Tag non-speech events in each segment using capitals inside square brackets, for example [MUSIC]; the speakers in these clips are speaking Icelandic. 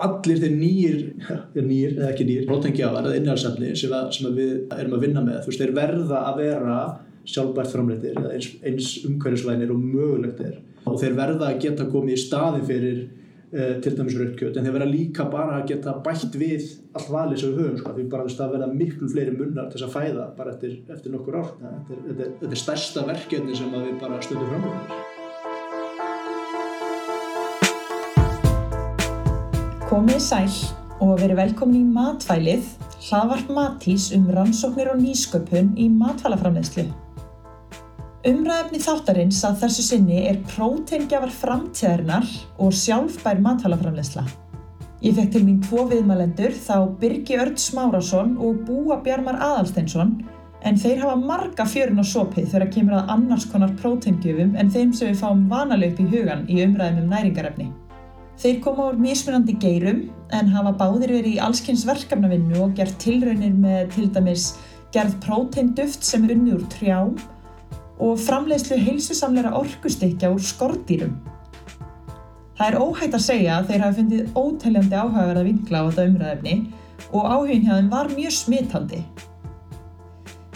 og allir þeir nýjir, nýjir eða ekki nýjir, prótengjafar eða innhjálpsefni sem, sem við erum að vinna með, þú veist, þeir verða að vera sjálfbært framleitir eða eins, eins umhverjusvænir og mögulegt er. Og þeir verða að geta komið í staði fyrir uh, til dæmis rautkjöt en þeir verða líka bara að geta bætt við allt valið sem við höfum sko. því bara þess að verða miklu fleiri munnar til þess að fæða bara eftir, eftir nokkur ár. Þetta er, þetta, er, þetta er stærsta verkefni sem við bara stöndum fram Komið sæl og verið velkomin í Matvælið, hlaðvarp Matís um rannsóknir og nýsköpun í matvælaframlegslu. Umræðefni þáttarins að þessu sinni er prótengjafar framtíðarinnar og sjálfbær matvælaframlegsla. Ég fekk til mín tvo viðmælendur þá Birgi Örd Smárasson og Búa Bjarmar Aðalsteinsson en þeir hafa marga fjörun og sopið þegar kemur að annars konar prótengjufum en þeim sem við fáum vanalega upp í hugan í umræðum um næringarefni. Þeir koma úr mismunandi geirum en hafa báðir verið í allskynns verkefnavinnu og gert tilraunir með til dæmis gerð próteinduft sem er unni úr trjám og framleiðslu heilsusamleira orkustikja úr skordýrum. Það er óhægt að segja að þeir hafa fundið óteljandi áhugaverða vinkla á þetta umræðefni og áhugin hjá þeim var mjög smitandi.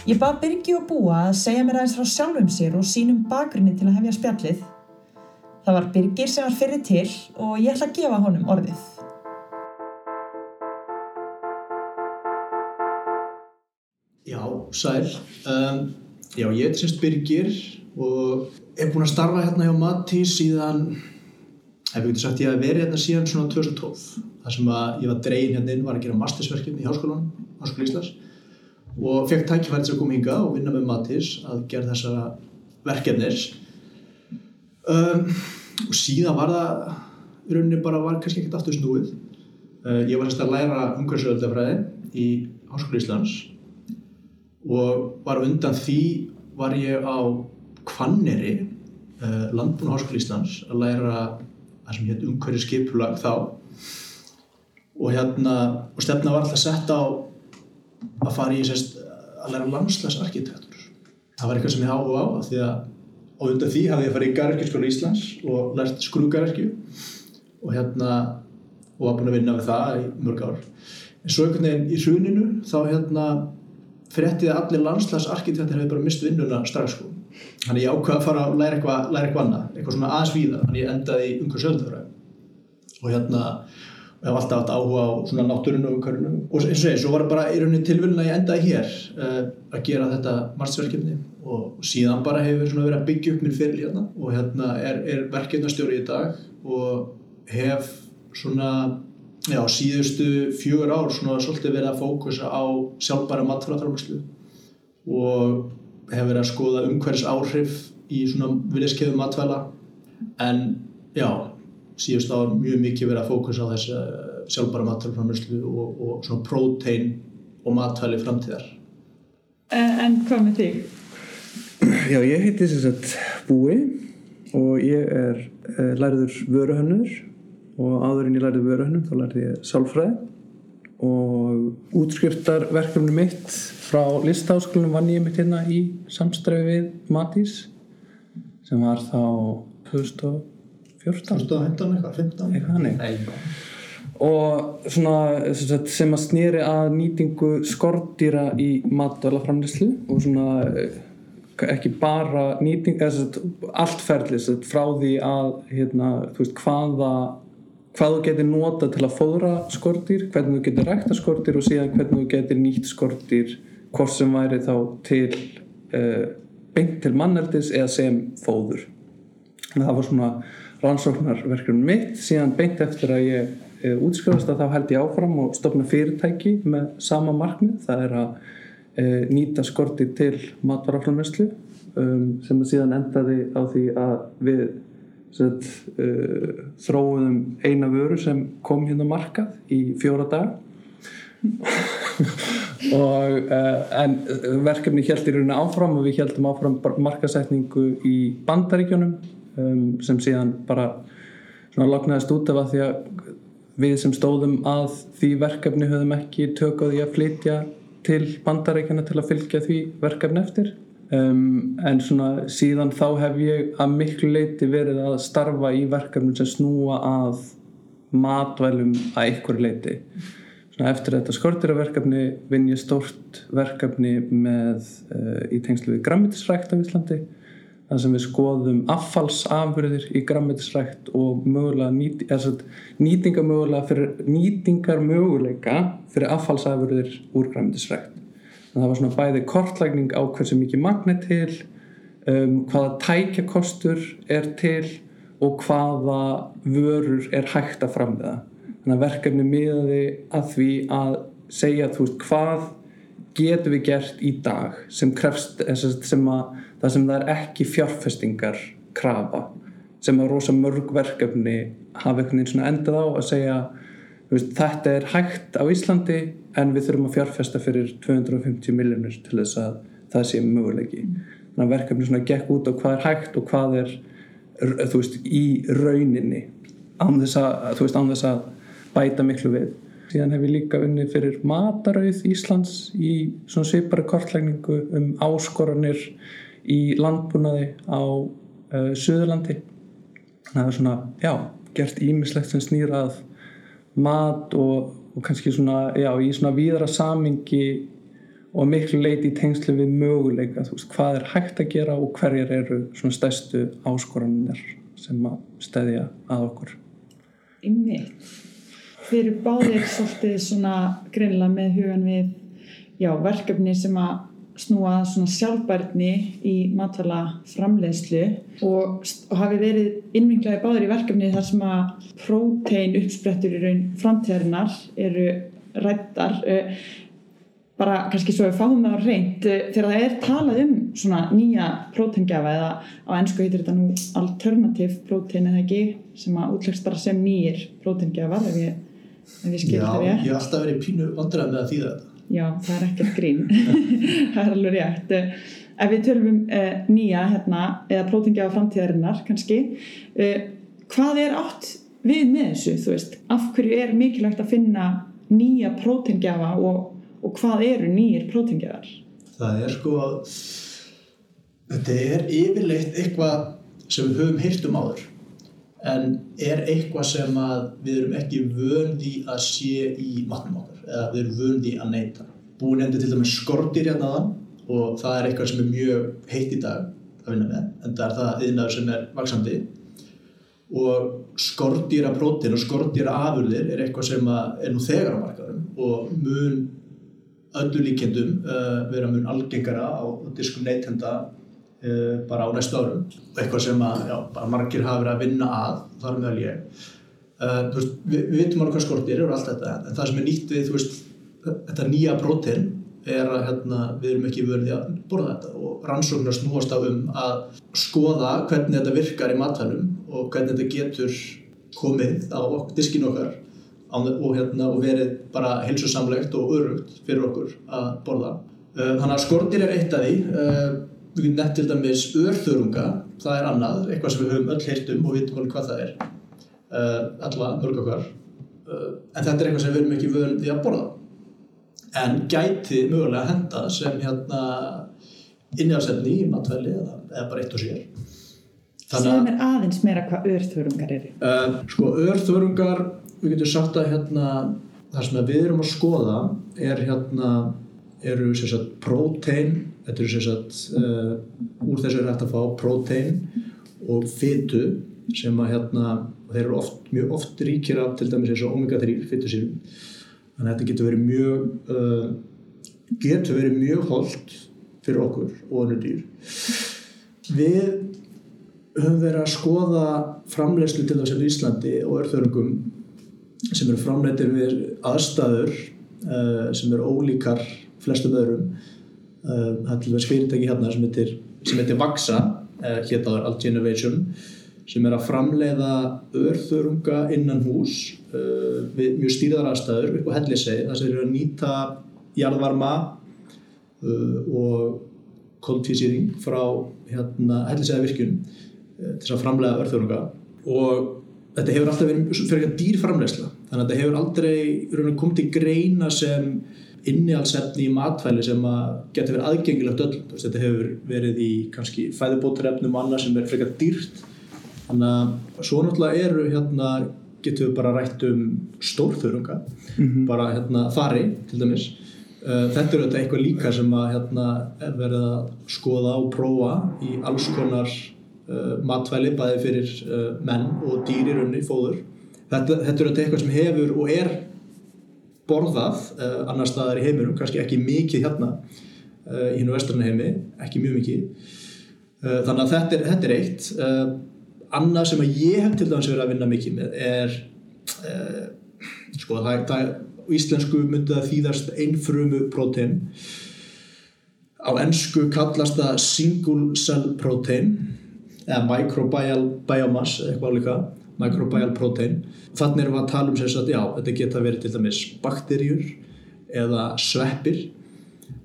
Ég bað Birgi og Búa að segja mér aðeins frá sjálfum sér og sínum bakgrunni til að hefja spjallið Það var Birgir sem var fyrir til og ég ætla að gefa honum orðið. Já, sæl. Um, já, ég er sérst Birgir og er búinn að starfa hérna hjá Matti síðan, ef við getum sagt, ég hef verið hérna síðan svona 2012. Það sem að ég var dregin hérna inn var að gera mastersverkefni í háskólan, Háskóla Íslands og fekk tækifærið að koma hinga og vinna með Mattis að gera þessa verkefnis. Um, og síðan var það rauninni bara var kannski ekkert aftur snúið. Uh, ég var sérst að læra umhverfisöldafræði í Háskóla Íslands og var undan því var ég á Kvanneri uh, landbúna Háskóla Íslands að læra það sem hétt umhverfiskipulag þá. Og hérna og stefna var alltaf sett á að fara í sérst að læra landslagsarkitektur. Það var eitthvað sem ég áhuga á því að og undan því hafði ég farið í Garðarkjöskóla Íslands og lært skrúgarverkju og hérna og var búin að vinna við það í mörg ár. En svo einhvern veginn í hruninu þá hérna fréttið að allir landslagsarkitektir hefði bara mist vinnuna strax sko. Þannig ég ákvaði að fara að læra eitthvað, læra eitthvað annað eitthvað svona aðeins víða, þannig ég endaði í umhverjum söldafræði og hérna og ég hef alltaf átt áhuga á svona náttúrinu og umhverjunu og eins og eins, svo var bara í rauninni tilvillin að ég endaði hér uh, að gera þetta margsverkefni og síðan bara hefur verið að byggja upp minn fyrir hérna. Og hérna er, er verkefnastjóri í dag og hef svona já, síðustu fjögur ár svona svolítið verið að fókusa á sjálfbæra matfráþarmaslu og hef verið að skoða umhverfis áhrif í svona viljaskeðu matvæla. En já, síðust ár mjög mikið verið að fókusa á þessu sjálfbæra matfráþarmaslu og, og svona prótein og matvæli framtíðar En hvað með þig? Já, ég heiti sem sagt Búi og ég er uh, lærður vöruhönnur og áður en ég lærði vöruhönnum þá lærði ég sálfræði og útskriftarverkefni mitt frá listáskólunum vann ég mitt hérna í samstræfi við Matís sem var þá 2014 2015 eitthvað, 15 eitthvað hannig og svona sem, sem að snýri að nýtingu skordýra í matvælaframlislu og svona ekki bara nýting sagt, allt ferli sagt, frá því að hérna, veist, hvaða hvað þú getur nota til að fóðra skortýr hvernig þú getur rækta skortýr og síðan hvernig þú getur nýtt skortýr hvort sem væri þá til uh, beint til manneldis eða sem fóður. En það var svona rannsóknarverkjum mitt síðan beint eftir að ég uh, útskrifast að þá held ég áfram og stopna fyrirtæki með sama markmið. Það er að E, nýta skorti til matvaraframverslu um, sem síðan endaði á því að við set, uh, þróum eina vöru sem kom hérna markað í fjóra dag [LAUGHS] og en verkefni held í rauninu áfram og við heldum áfram markasetningu í bandaríkjónum um, sem síðan bara lagnaðist út af að því að við sem stóðum að því verkefni höfum ekki tökað í að flytja til bandarækjana til að fylgja því verkefni eftir. Um, en svona síðan þá hef ég að miklu leiti verið að starfa í verkefni sem snúa að matvælum að einhverju leiti Svona eftir þetta skortýraverkefni vinn ég stórt verkefni með uh, í tengslu við grammetisrækt af Íslandi þar sem við skoðum affallsafurðir í grammetisrækt og nýti, nýtingar möguleika fyrir affallsafurðir úr grammetisrækt það var svona bæði kortlægning á hversu mikið magnet til um, hvaða tækjakostur er til og hvaða vörur er hægt að framlega þannig að verkefni miðaði að því að segja þú veist hvað getum við gert í dag sem krefst sem að, það sem það er ekki fjárfestingar krafa sem að rosa mörg verkefni hafa einhvern veginn svona endað á að segja veist, þetta er hægt á Íslandi en við þurfum að fjárfesta fyrir 250 miljónir til þess að það sé möguleiki þannig að verkefni svona gekk út á hvað er hægt og hvað er þú veist í rauninni án þess að, veist, án þess að bæta miklu við. Síðan hef ég líka unnið fyrir matarauð Íslands í svona svipari kortlækningu um áskoranir í landbúnaði á uh, Suðurlandi. Það er svona, já, gert ímislegt sem snýrað mat og, og kannski svona, já, í svona víðra samingi og miklu leiti í tengslu við möguleika, þú veist, hvað er hægt að gera og hverjar eru svona stæstu áskoranir sem að stæðja að okkur. Ymmiðt þeir eru báðir svolítið svona greinlega með hugan við já, verkefni sem að snúa svona sjálfbærni í matala framleiðslu og, og hafi verið innvinglaði báður í verkefni þar sem að prótein uppsprettur í raun framtíðarinnar eru rættar eh, bara kannski svo við fáum það á reynd eh, þegar það er talað um svona nýja próteingjafa eða á ennsku heitir þetta nú alternativ prótein eða ekki? Sem að útlegst bara sem nýjir próteingjafar ef ég Já, ég hef alltaf verið pínu vandrað með að þýða þetta. Já, það er ekkert grín. [LAUGHS] það er alveg rétt. Ef við tölum um uh, nýja hérna, eða prótingja á framtíðarinnar kannski, uh, hvað er átt við með þessu, þú veist? Af hverju er mikilvægt að finna nýja prótingjafa og, og hvað eru nýjir prótingjafar? Það er sko að þetta er yfirleitt eitthvað sem við höfum hýrt um áður en er eitthvað sem við erum ekki vöndi að sé í matnum okkar? Eða við erum vöndi að neyta búin endur til dæmis skortir hérna aðan og það er eitthvað sem er mjög heitt í dag að vinna með en það er það yðnaður sem er vaksandi og skortýra prótin og skortýra afurðir er eitthvað sem er nú þegar á markaðum og mun öllu líkendum uh, vera mun algengara á diskum neytenda bara á næstu árum. Eitthvað sem að já, margir hafa verið að vinna að þar meðal ég. Uh, veist, við, við vitum alveg hvað skortir eru allt þetta en það sem er nýtt við veist, þetta nýja brotin er að hérna, við erum ekki verið að borða þetta og rannsóknar snúast á um að skoða hvernig þetta virkar í matvælum og hvernig þetta getur komið á diskin okkar og, hérna, og verið bara helsusamlegt og örugt fyrir okkur að borða. Uh, þannig að skortir er eitt af því við getum nefnt til dæmis örþörunga, það er annað, eitthvað sem við höfum öll heilt um og vitum alveg hvað það er, uh, alla, mörg okkar, uh, en þetta er eitthvað sem við erum ekki vöndi að borða. En gæti mögulega henda sem hérna innjáðsefni í matvæli eða, eða bara eitt og sér. Segð mér aðeins meira hvað örþörungar eru. Uh, sko, örþörungar, við getum sagt að hérna, það sem við erum að skoða er hérna, eru sérstaklega prótein þetta eru sem sagt uh, úr þessu er hægt að fá prótein og fytu sem að hérna, þeir eru oft, mjög oft ríkir af til dæmis eins og omega-3 fytusýrum þannig að þetta getur verið mjög uh, getur verið mjög holdt fyrir okkur og önnur dýr. Við höfum verið að skoða framlegslu til þess að Íslandi og örþörungum sem eru framleitir við aðstæður uh, sem eru ólíkar flestum öðrum það er til dæmis fyrirtæki hérna sem heitir, sem heitir Vaxa hér áður Alt Innovation sem er að framleiða örþörunga innan hús uh, við mjög stýrðar aðstæður upp á hellisegi þar sem þeir eru að nýta jarðvarma og koldvísýring frá hérna, hellisega virkun til að framleiða örþörunga. Og þetta hefur alltaf verið fyrir eitthvað dýrframlegsla þannig að þetta hefur aldrei komið til greina sem innihaldsefni í matfæli sem getur verið aðgengilegt öll þetta hefur verið í kannski fæðubótarefnum og annað sem er frekar dýrt. Þannig að svo náttúrulega eru hérna getum við bara rætt um stórþörunga bara hérna þari til dæmis. Uh, þetta er auðvitað eitthvað líka sem að hérna er verið að skoða og prófa í alls konar uh, matvæli bæði fyrir uh, menn og dýr í raunni fóður. Þetta, þetta er auðvitað eitthvað sem hefur og er borðað uh, annar staðar í heiminum, kannski ekki mikið hérna uh, í hinn og vestrarna heimi ekki mjög mikið. Uh, þannig að þetta er, þetta er eitt. Annað sem að ég hef til dæmis verið að vinna mikið með er sko það, það á íslensku myndi það þýðast einfrumu prótein. Á ennsku kallast það single cell protein eða microbial biomass eitthvað líka microbial protein. Þannig erum við að tala um sem sagt já, þetta geta verið til dæmis bakterjur eða sveppir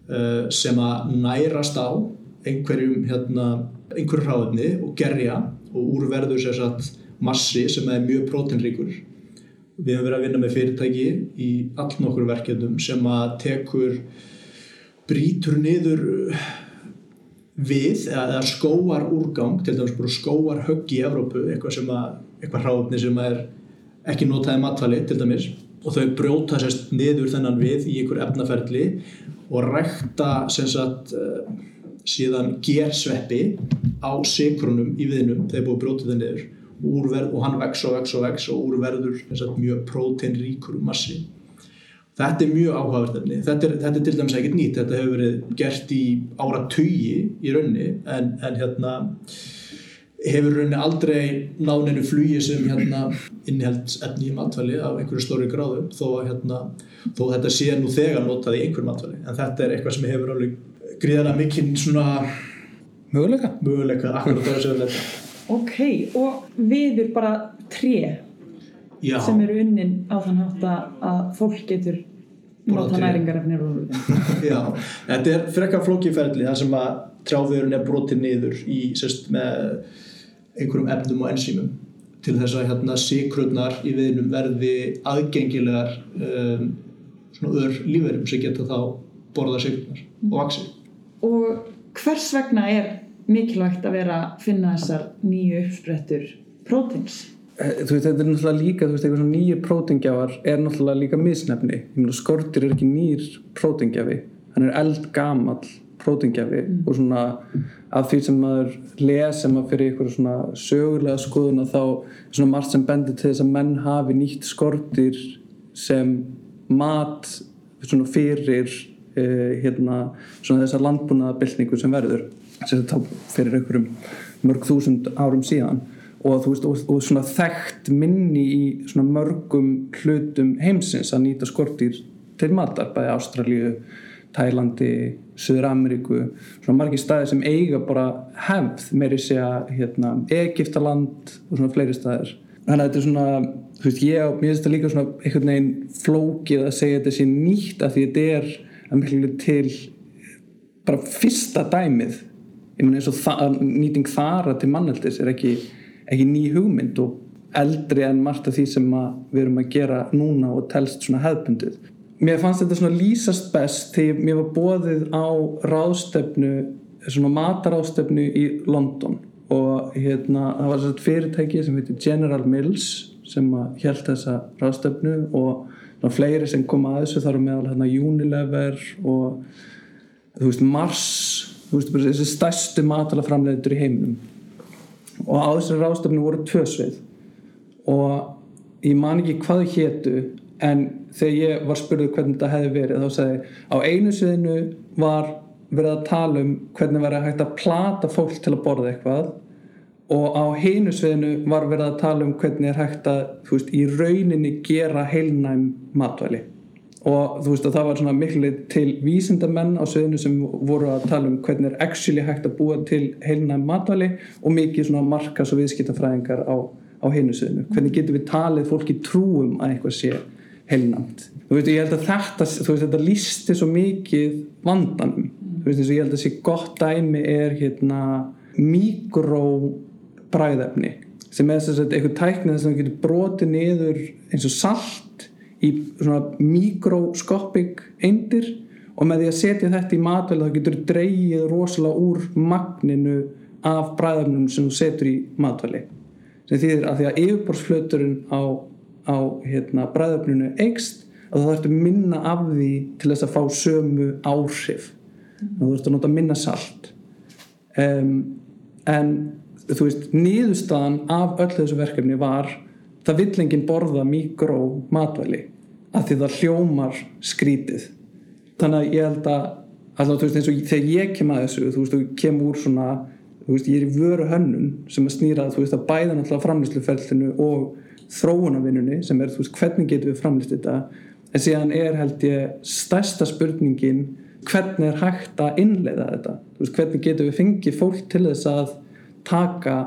uh, sem að nærast á einhverjum hérna, einhverjum hráðefni og gerja og úrverður sem sagt massi sem er mjög próteinríkur við hefum verið að vinna með fyrirtæki í all nokkur verkefnum sem að tekur brítur niður við eða skóar úrgang til dæmis bara skóar högg í Evrópu eitthvað sem að eitthvað hráfni sem er ekki notaði matfæli til dæmis og þau brjóta sérst niður þennan við í einhver efnaferli og rækta sem sagt uh, síðan gersveppi á sikrunum í viðnum þegar búið að brjóta það niður. Úrverð, og hann vex og vex og vex og úrverður sagt, mjög próteinríkur massi þetta er mjög áhugaverðinni þetta, þetta er til dæmis ekkert nýtt. Þetta hefur verið gert í ára tugi í raunni en, en hérna hefur raunni aldrei náninu flugi sem hérna inniheld efni í matvæli af einhverju stóri gráðu þó að hérna þó að þetta sé nú þegar notað í einhverju matvæli. En þetta er eitthvað sem hefur alveg gríðarlega mikinn svona möguleika? möguleika akkurat það sem þetta Ok, og viður bara tré Já, sem eru unnin á þann hátt að- að fólk getur Tré. næringarefnir [LAUGHS] já, þetta er frekka flókiferli þar sem að trjáfjörun er brotið niður í, sérst, með einhverjum efnum og ensýmum til þess að hérna sikrurnar í viðnum verði aðgengilegar um, svona ör lífverum sem geta þá borða sikrurnar og vaksi. Og hvers vegna er mikilvægt að vera að finna þessar nýju uppsprettur prótins? Eh, þú veist, þetta er náttúrulega líka, þú veist, eitthvað svona nýjir prótengjafar er náttúrulega líka misnefni. Ég meina, skortir er ekki nýr prótengjafi hann er eldgamall prótengjafi og svona af því sem maður les sem maður fyrir ykkur svona sögulega skoðuna þá svona margt sem bendir til þess að menn hafi nýtt skortir sem mat svona fyrir uh, hérna, svona þessa landbúnaðabildningu sem verður sem þetta fyrir einhverjum mörg þúsund árum síðan og, þú veist, og, og svona þekkt minni í svona mörgum hlutum heimsins að nýta skortýr til matar, bæði Ástralíu Tælandi, Suður Ameríku svona margir staðir sem eiga bara hefð, meiri segja hérna, Egiptaland og svona fleiri staðir. Þannig að þetta er svona þú veist, ég, mér finnst þetta líka svona einhvern veginn flókið að segja þetta sé nýtt af því þetta er að miklu til bara fyrsta dæmið. Ég meina eins og þa nýting þara til manneldis er ekki, ekki ný hugmynd og eldri en margt af því sem við erum að gera núna og telst svona hefðbundið. Mér fannst þetta svona lýsast best þegar mér var bóðið á ráðstefnu, svona mataráðstefnu í London og hérna það var svona fyrirtæki sem heitir General Mills sem held þessa ráðstefnu og fleiri sem kom að þessu þar meðal hérna Unilever og þú veist Mars þú veist þessi stærstu matalaframleitur í heiminum og á þessari ráðstefnu voru tvö svið. Og ég man ekki hvað þau hétu en þegar ég var spurðið hvernig þetta hefði verið þá sagði á einu sviðinu var verið að tala um hvernig verið hægt að plata fólk til að borða eitthvað og á hinu sviðinu var verið að tala um hvernig er hægt að veist, í rauninni gera heilnæm matvæli og þú veist að það var svona miklu til vísindamenn á sviðinu sem voru að tala um hvernig er actually hægt að búa til heilnæm matvæli og mikið svona markas og viðskiptafræðingar á, á hinu sviðinu. Hvernig getum við talið fólki trúum að eitthvað sé heilnæmt? Þú veist ég held að þetta, veist þetta lísti svo mikið vandanum. Þú veist ég held að þessi gott dæmi er hérna mikró bræðefni sem er þess að eitthvað tæknið það getur brotið niður eins og salt í svona mikroskopik eindir og með því að setja þetta í matvæli þá getur dreigið rosalega úr magninu af bræðefnum sem þú setur í matvæli. Sem þýðir að því að yfirborðsflöturinn á á hérna, bræðöfninu eikst að þú þarfst minna af því til þess að fá sömu áhrif. Þú þarfst að nota minna salt. Um, en þú veist, nýðustadan af öll þessu verkefni var það vill enginn borða mikró matvæli af því það hljómar skrítið. Þannig að ég held að alltaf, veist, og þegar ég kem að þessu þú veist, þú kem úr svona veist, ég er í vöru hönnun sem að snýra þú veist, að bæða náttúrulega framlýsluferlinu og þróunavinnunni sem er, þú veist, hvernig getum við framlýst þetta? En síðan er, held ég, stærsta spurningin hvernig er hægt að innleiða þetta? Veist, hvernig getum við fengið fólk til þess að taka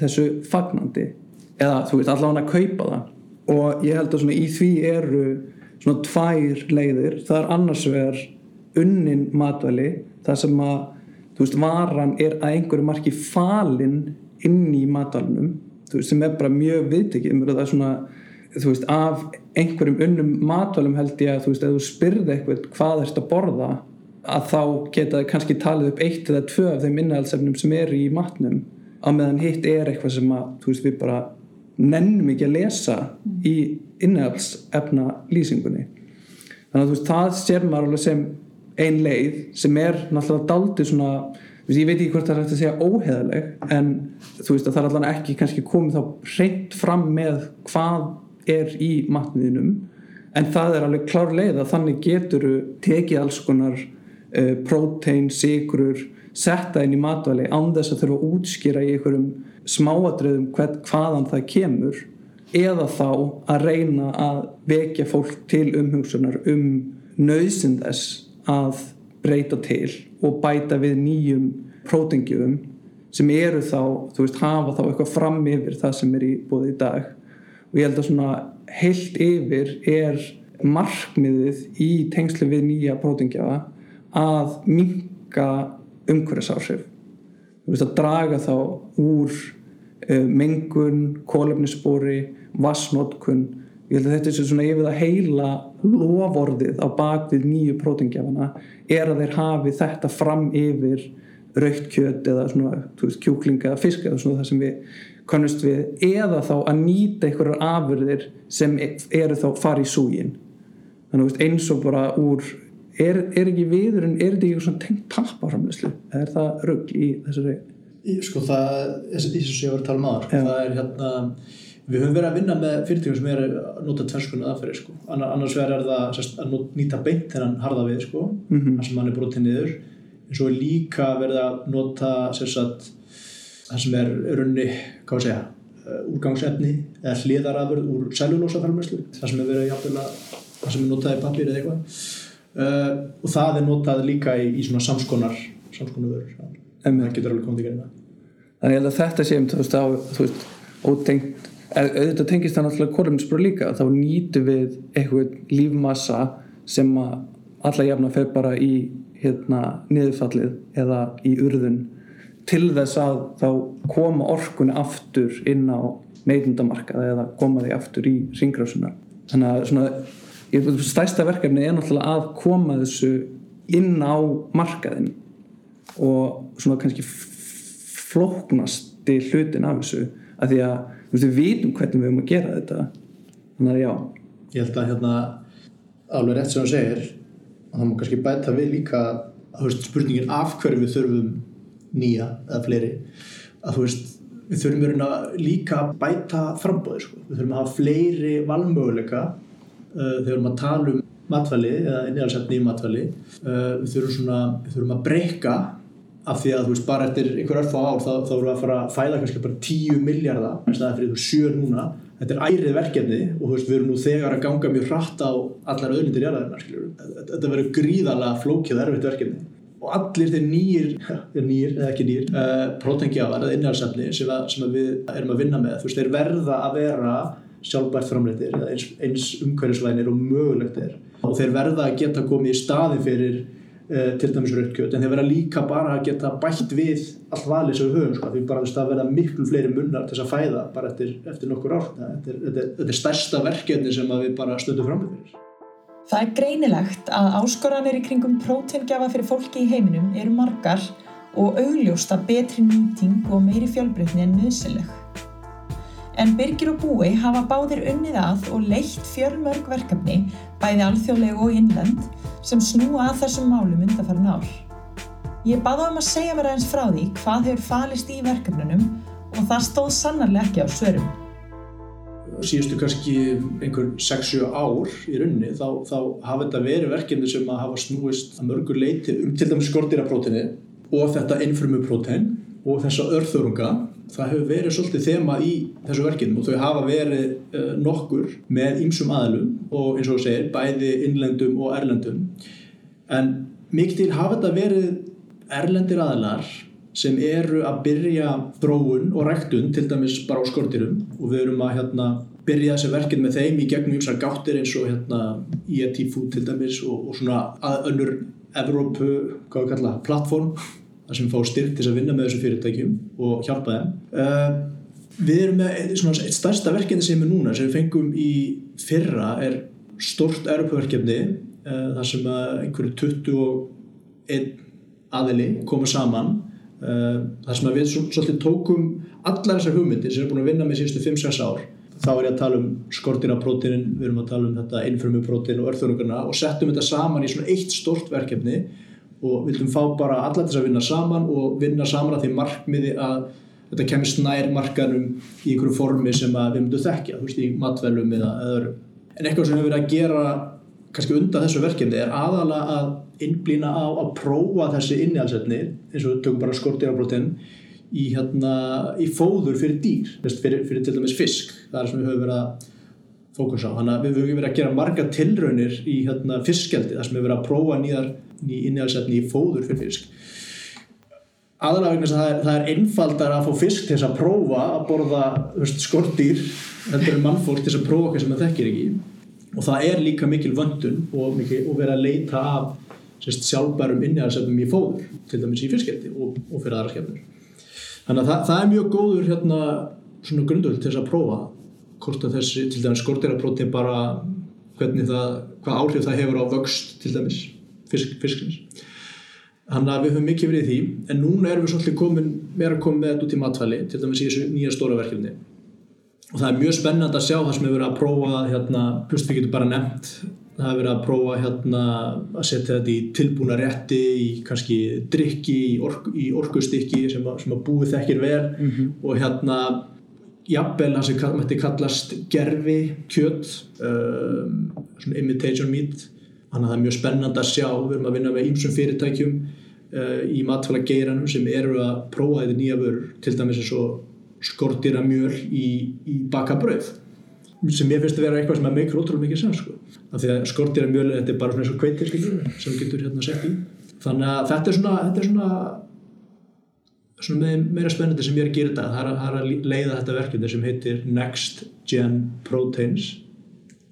þessu fagnandi eða, þú veist, allavega að kaupa það. Og ég held að svona í því eru svona tvær leiðir. Það er annars vegar unnin matvæli það sem að þú veist, varan er að einhverju marki falin inn í matvælunum þú veist, sem er bara mjög viðtekið. Það er svona, þú veist, af einhverjum unnum matvælum held ég að þú veist, ef þú spyrði eitthvað hvað er þetta að borða að þá geta þið kannski talið upp eitt eða tvö af þeim innhaldsefnum sem eru í matnum á meðan hitt er eitthvað sem að, þú veist, við bara nennum ekki að lesa í innhaldsefna lýsingunni þannig að þú veist, það sér maður alveg sem ein leið sem er náttúrulega daldi svona ég veit ekki hvort það er hægt að segja óheðaleg en þú veist að það er allavega ekki kannski komið þá reynd fram með hvað er í matniðinum. En það er alveg klár leið að þannig getur tekið alls konar uh, prótein, sigrur setta inn í matvæli án þess að þurfa að útskýra í einhverjum smáadröðum hvað, hvaðan það kemur eða þá að reyna að vekja fólk til umhugsunar um nöðsinn þess að breyta til og bæta við nýjum prótengjöfum sem eru þá, þú veist, hafa þá eitthvað fram yfir það sem er í bóði í dag. Og ég held að svona heilt yfir er markmiðið í tengslu við nýja prótengjafa að minka umhverfisáhrif. Þú veist, að draga þá úr mengun, kólefnisspori vassnótkun ég held að þetta er svona yfir það heila lovorðið á bakvið nýju prótengjafana er að þeir hafi þetta fram yfir raukt kjöt eða svona veist, kjúklinga eða fisk eða svona það sem við kannust við eða þá að nýta einhverjar afurðir sem eru þá farið í súgin þannig veist, eins og bara úr er, er ekki viðurinn, er þetta ekki svona tengt pappaframlöslu, er það rugg í þessari Sko það, þess að ég var að tala um aðar sko, það er hérna við höfum verið að vinna með fyrirtækjum sem er að nota tverskunni aðferði sko. annars verður það sérst, að nýta beint þennan harða við sko, mm -hmm. það sem hann er brotið niður. En svo er líka verið að nota sérst, það sem er runni, hvað sé ég úrgangsefni eða hliðarafurð úr cellulósafælmesslu það sem er verið að það sem er notað í pappir eða eitthvað. Uh, og það er notað líka í, í svona samskonar samskonar vörur það getur alveg komið í gerina Þannig að þetta sé um þú veist, á, þú veist ótengt. Auðvitað tengist það náttúrulega kolumnsbrú líka. Þá nýtu við eitthvað lífmassa sem að alla jafna fer bara í hérna niðurfallið eða í urðun til þess að þá koma orkunni aftur inn á neytundamarkaða eða koma því aftur í ringrásunar þannig að svona stærsta verkefni er náttúrulega að koma þessu inn á markaðin og svona kannski flóknasti hlutin af þessu að því að við vitum hvernig við höfum að gera þetta. Þannig að já. Ég held að hérna alveg rétt sem það segir og það má kannski bæta við líka að veist, spurningin af hverju við þurfum nýja eða fleiri að þú veist við þurfum líka að bæta frambóði sko. við þurfum að hafa fleiri valmöguleika uh, þegar við erum að tala um matvæli eða innhjálpsefni í matvæli. Uh, við þurfum svona við þurfum að breyka af því að þú veist bara eftir einhver örf á ár þá, þá voru að fara að fæla kannski bara 10 miljardar en það er fyrir þú sjö núna. Þetta er ærið verkefni og þú veist við erum nú þegar að ganga mjög hratt á allar öðlindir jarðarinnar þetta verður gríðalega flókið erfitt verkefni. Og allir þeir nýjir, [LAUGHS] nýjir eða ekki nýjir uh, prótengjafar eða innhjálpsefni sem, sem við erum að vinna með þú veist þeir verða að vera sjálfbært framleitir eins, eins umhverjusvænir og mögulegt er. Og þeir verða að geta komið í staði fyrir til dæmis rautkjöt en þeir vera líka bara að geta bætt við allt valið sem við höfum sko. því bara þess að verða miklu fleiri munnar til þess að fæða bara eftir, eftir nokkur ár þetta er, þetta, er, þetta er stærsta verkefni sem við bara stöndum fram með fyrir Það er greinilegt að áskoranir í kringum prótengjafa fyrir fólki í heiminum eru margar og augljósta betri nýting og meiri fjölbreytni en nöðsileg En Birgir og Búi hafa báðir unnið að og leitt fjölmörg verkefni, bæði alþjóðlegu og innlend, sem snúa að þessum málum undanfærin ár. Ég baða um að segja mér aðeins frá því hvað hefur falist í verkefnunum og það stóð sannarlega ekki á svörum. Síðustu kannski einhver 6-7 ár í runni þá, þá hafa þetta verið verkefni sem að hafa snúist að mörgur leiti um til dæmis skortýraprótini og þetta innfrumuprótein og þessa örþörunga það hefur verið svolítið þema í þessu verkefnum og þau hafa verið uh, nokkur með ýmsum aðlum og eins og þú segir, bæði innlendum og erlendum. En mikið til hafa þetta verið erlendir aðlar sem eru að byrja þróun og ræktun til dæmis bara á skortirum og við erum að hérna, byrja þessi verkefni með þeim í gegnum ymsar gáttir eins og hérna, EAT Food til dæmis og, og svona að önnur Evrópu, hvað við kalla, plattform þar sem fá styrk til að vinna með þessu fyrirtækjum og hjálpa þeim. Uh, við erum með eitt stærsta verkefni sem er núna sem við fengum í fyrra er stort Europverkefni uh, þar sem einhverju 21 aðili koma saman. Uh, þar sem við svolítið tókum allar þessar hugmyndir sem við erum búin að vinna með síðustu 5-6 ár. Þá er ég að tala um skortinaprótinin við erum að tala um þetta innfrumuprótin og örþörungarna og settum þetta saman í svona eitt stort verkefni og vildum fá bara alla þess að vinna saman og vinna saman að því markmiði að þetta kemur snær markanum í einhverju formi sem við myndum þekkja, þú veist, í matvelum eða öðru. En eitthvað sem við verðum að gera kannski undan þessu verkefni er aðalega að innblýna á að prófa þessi innhjálpsefni, eins og tökum bara skortýrabrótinn í, hérna, í fóður fyrir dýr, fyrir, fyrir til dæmis fisk, það er sem við höfum verið að fókus á. Þannig að við höfum verið að gera marga tilraunir í hérna, fiskjaldi, þar sem við höfum verið að prófa nýjar ný innhjálpsefni í fóður fyrir fisk. Aðalega vegna það, það er einfaldar að fá fisk til þess að prófa að borða veist, skortýr þetta er mannfólk til þess að prófa hvað sem það þekkir ekki. Og það er líka mikil vöndun og, og vera að leita af sérst, sjálfbærum innhjálpsefnum í fóður til dæmis í fiskjaldi og, og fyrir aðra skefnur þannig að það, það er mjög góður hérna, svona grundöld til þess að prófa hvort að þessi til dæmis skortýraprótin bara hvernig það, hvað áhrif það hefur á vöxt til dæmis fisk, fiskins þannig að við höfum mikið verið í því en núna erum við svolítið komin meira komin með þetta út í matfæli til dæmis í þessu nýja stóra verkefni. Og það er mjög spennand að sjá það sem við verðum að prófa hérna, plus við getum bara nefnt það hefur verið að prófa hérna að setja þetta í tilbúna rétti í kannski drikki, í, ork, í orkustykki sem að, sem að búið þekkir vel. Mm -hmm. og hérna jafnvel það sem mætti kallast gerfi kjöt um, imitation meat Þannig að það er mjög spennand að sjá, við erum að vinna með ímsum fyrirtækjum uh, í matfæla geiranum sem eru að prófa þetta nýja vörur, til dæmis eins og skortýra mjöl í, í baka bröð sem ég finnst að vera eitthvað sem er meikur ótrúlega mikið sem sko. af því að skortýra mjöl þetta er bara svona eins og kveitir sem getur hérna sett í. Þannig að þetta er svona, þetta er svona, svona meira spennandi sem ég er að gera þetta. Það er, það er að leiða þetta verkefni sem heitir Next Gen Proteins.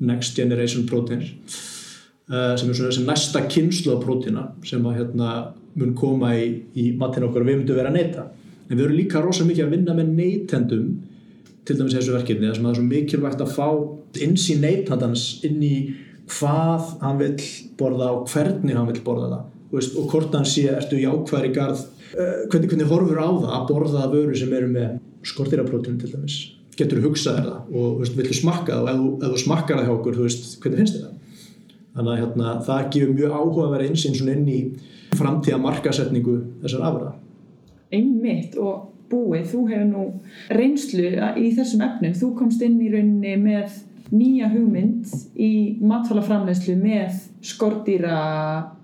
Next Generation Proteins sem er svona þessi næsta kynslu af prótína sem að hérna mun koma í, í matin okkar og við myndum vera að neyta. En við erum líka rosalega mikið að vinna með neytendum til dæmis þessu verkefni þar sem það er svo mikilvægt að fá inns í neytandans inn í hvað hann vil borða og hvernig hann vil borða það. Veist, og hvort hann sé, ertu í ákværi garð uh, hvernig, hvernig horfur á það að borða vöru sem eru með skortýraprótun til dæmis? Getur hugsað það? Og villu smakka það? Og ef, þú smakkar það hjá okkur, þú veist, hvernig finnst þér það þannig að hérna, það gefur mjög áhuga að vera einsinn inn í framtíða markasetningu þessar afra Einmitt og búið, þú hefur nú reynslu í þessum efnum, þú komst inn í rauninni með nýja hugmynd í matfælaframlegslu með skortýra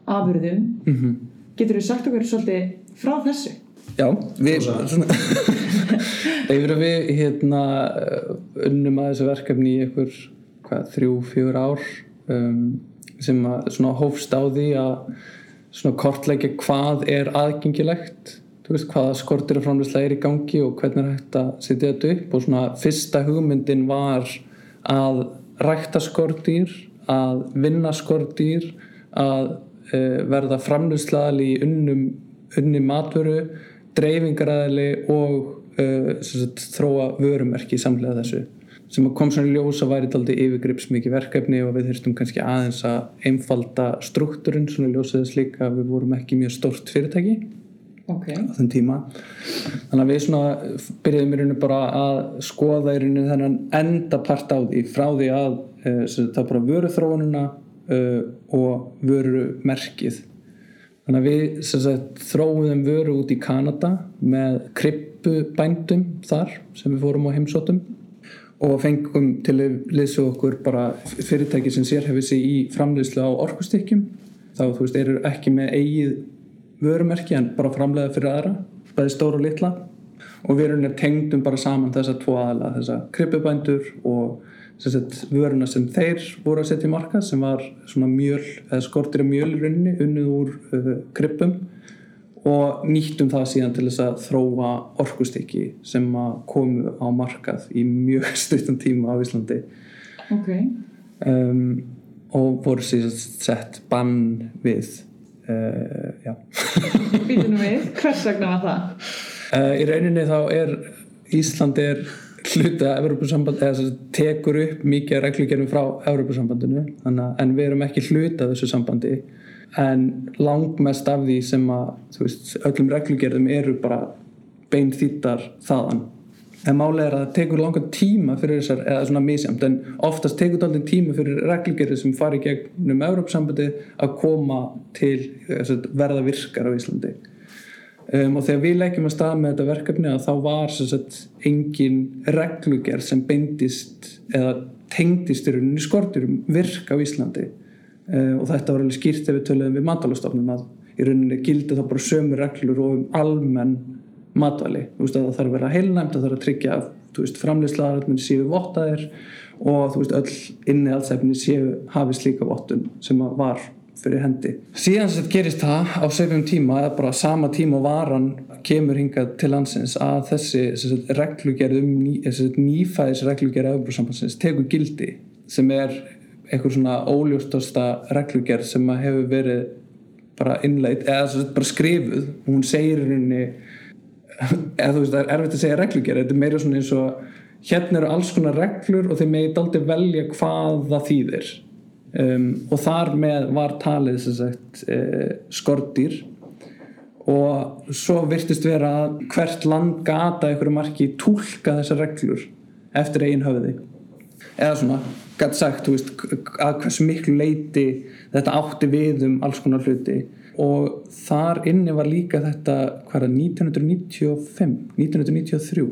afurðum. Mm -hmm. getur þú sagt okkur svolítið frá þessu? Já, við [LAUGHS] að við hérna unnum að þessu verkefni í einhver hvað, þrjú, fjör ár. Um, sem hófst á því að kortleika hvað er aðgengilegt veist, hvaða skortir og framleyslega er í gangi og hvernig er hægt að setja þetta upp. Og svona fyrsta hugmyndin var að rækta skortir að vinna skortir að e, verða framleyslaðali í unnum unni matvöru dreifingaræðili og e, sagt, þróa vörumerki samlega þessu sem kom svona ljós að væri daldi yfirgrips mikið verkefni og við þurftum kannski aðeins að einfalda struktúrun svona ljósaðis líka að við vorum ekki mjög stort fyrirtæki Ok. á þeim tíma. Þannig að við svona byrjuðum í rauninu bara að skoða í rauninu þennan endapart á því frá því að uh, það bara vöruþróunina uh, og vörumerkið. Þannig að við sagt, þróuðum vöru út í Kanada með krippubændum þar sem við fórum á heimsóttum og fengum til að leysa okkur bara fyrirtæki sem sérhefið sig í framleiðslu á orkustykkjum. Þá þú veist eru ekki með eigið vörumerki en bara framleiða fyrir aðra bæði stóra og litla. Og við tengdum bara saman þessa tvo aðala þessa krippubændur og sagt, vöruna sem þeir voru að setja í marka sem var svona mjöl eða skortir mjöl í rauninni unnið úr uh, krippum og nýttum það síðan til þess að þróa orkustykki sem komu á markað í mjög [LAUGHS] stuttan tíma á Íslandi. Ok. um, og voru síðan sett bann við uh, já. Býtum við, hvers vegna var það? uh, í rauninni þá er Ísland er hluta eða tekur upp mikið reglugjörnum frá að en við erum ekki hluta þessu sambandi en langmest af því sem að veist, öllum reglugjörðum eru bara beinþýttar þaðan. En málega er að það tekur langan tíma fyrir þessar, eða svona misjamt en oftast tekur það aldrei tíma fyrir reglugjörði sem fari gegnum Evrópusambandi að koma til sagt, verða virkar á Íslandi. Um, og þegar við leggjum að stað með þetta verkefni að þá var sagt, engin reglugerð sem beindist eða tengdist í rauninni skorturum virka á Íslandi og þetta var alveg skýrt þegar við töluðum við matalastofnum að í rauninni gildi þá bara sömu reglur og um almenn að það þarf að vera heilnæmt það þarf að tryggja framleyslaðarinn séu vottaðir og veist öll inni allsefni séu hafi slíka vottun sem var fyrir hendi. Síðan sem gerist það á sögum tíma, eða bara sama tíma og varan kemur hingað til landsins að þessi reglugerð um ný, nýfæðis reglugerð tekur gildi sem er eitthvað svona óljóstasta reglugerð sem að hefur verið bara innleit, eða bara skrifuð hún segir henni eða þú veist það er erfitt að segja reglugerð þetta er meira svona eins og hérna eru alls konar reglur og þeir megi daldi velja hvað það þýðir. Um, og þar með var talið sagt uh, skordýr. Og svo virtist vera að hvert land gata einhverju marki tólka þessar reglur eftir eigin höfði. Eða svona, gæti sagt veist, að hversu miklu leiti þetta átti við um alls konar hluti. Og þar inni var líka þetta hvað er það, 1995 1993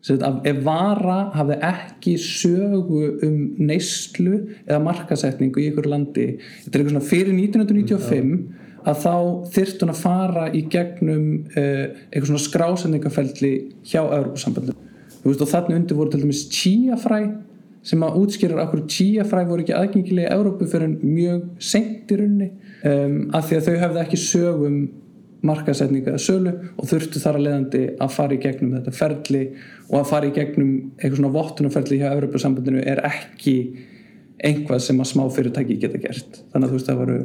Sett, ef vara hafði ekki sögu um neyslu eða markasetningu í ykkur landi þetta er eitthvað svona fyrir 1995 að þá þyrft hún að fara í gegnum uh, eitthvað svona skrásetningafelli hjá Európa-sambandum og þannig undir voru til dæmis chíafræ sem að útskýrar okkur chíafræ voru ekki aðgengilega í Európu fyrir mjög sent í runni um, af því að þau hefði ekki sögum markasetninga að sölu og þurftu þar að leiðandi að fara í gegnum þetta ferli og að fara í gegnum eitthvað svona vottunarferli hjá Európa-sambandinu er ekki einhvað sem að smá fyrirtæki geta gert. Þannig að þú veist það voru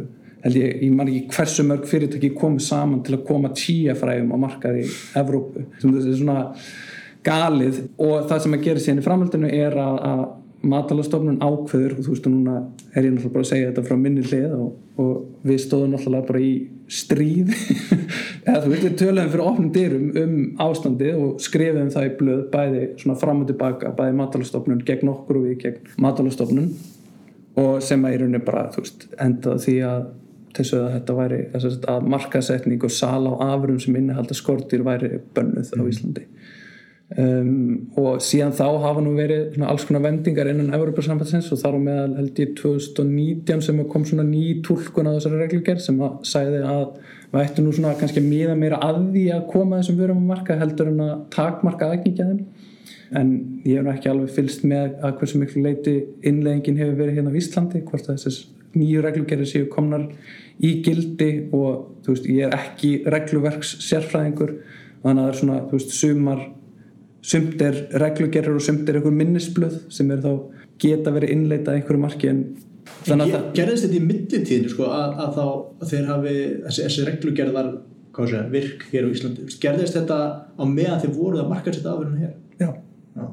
held ég, ég man ekki hversu mörg fyrirtæki komið saman til að koma tíafræðum á markaði í Evrópu. Sem þetta er svona galið og það sem að gera síðan í framhaldinu er að, að matalastofnun ákveður og þú veist og núna er ég náttúrulega bara að segja þetta frá minni hlið og, og við stóðum náttúrulega bara í stríð. [LAUGHS] Eða þú veist við töluðum fyrir ofnum dyrum um ástandið og skrifum það í blöð bæði svona fram og tilbaka bæði matalastofnun gegn okkur og við gegn matalastofnun og sem að í rauninni bara þú veist endaði því að þessu að þetta væri að markasetning og sala á afrum sem innihalda skortir væri bönnuð á Íslandi Um, og síðan þá hafa nú verið alls konar vendingar innan Európa-sambandsins og þar á meðal held ég 2019 sem kom svona ný tólkun á þessari reglugjörð sem að sæði að við ættum nú svona kannski að miða meira að því að koma þessum vörum á marka heldur en að takmarka aðgengja þeim en ég hef nú ekki alveg fylst með að hversu miklu leiti innleggingin hefur verið hérna á Íslandi hvort að þessas nýju reglugjörði séu komnar í gildi og þú veist ég er ekki regluverks sérfræðingur þannig að það er svona þú veist sumar sumt er reglugerður og sumt er einhver minnisblöð sem er þá geta verið innleitað einhverju marki en þannig að það gerðist þetta í millitíðinu sko að, að þá þeir hafi þessi, þessi reglugerð var segja, virk hér á Íslandi? Gerðist þetta á meðan þeir voruð að marka þetta afurinn hér? Já, já.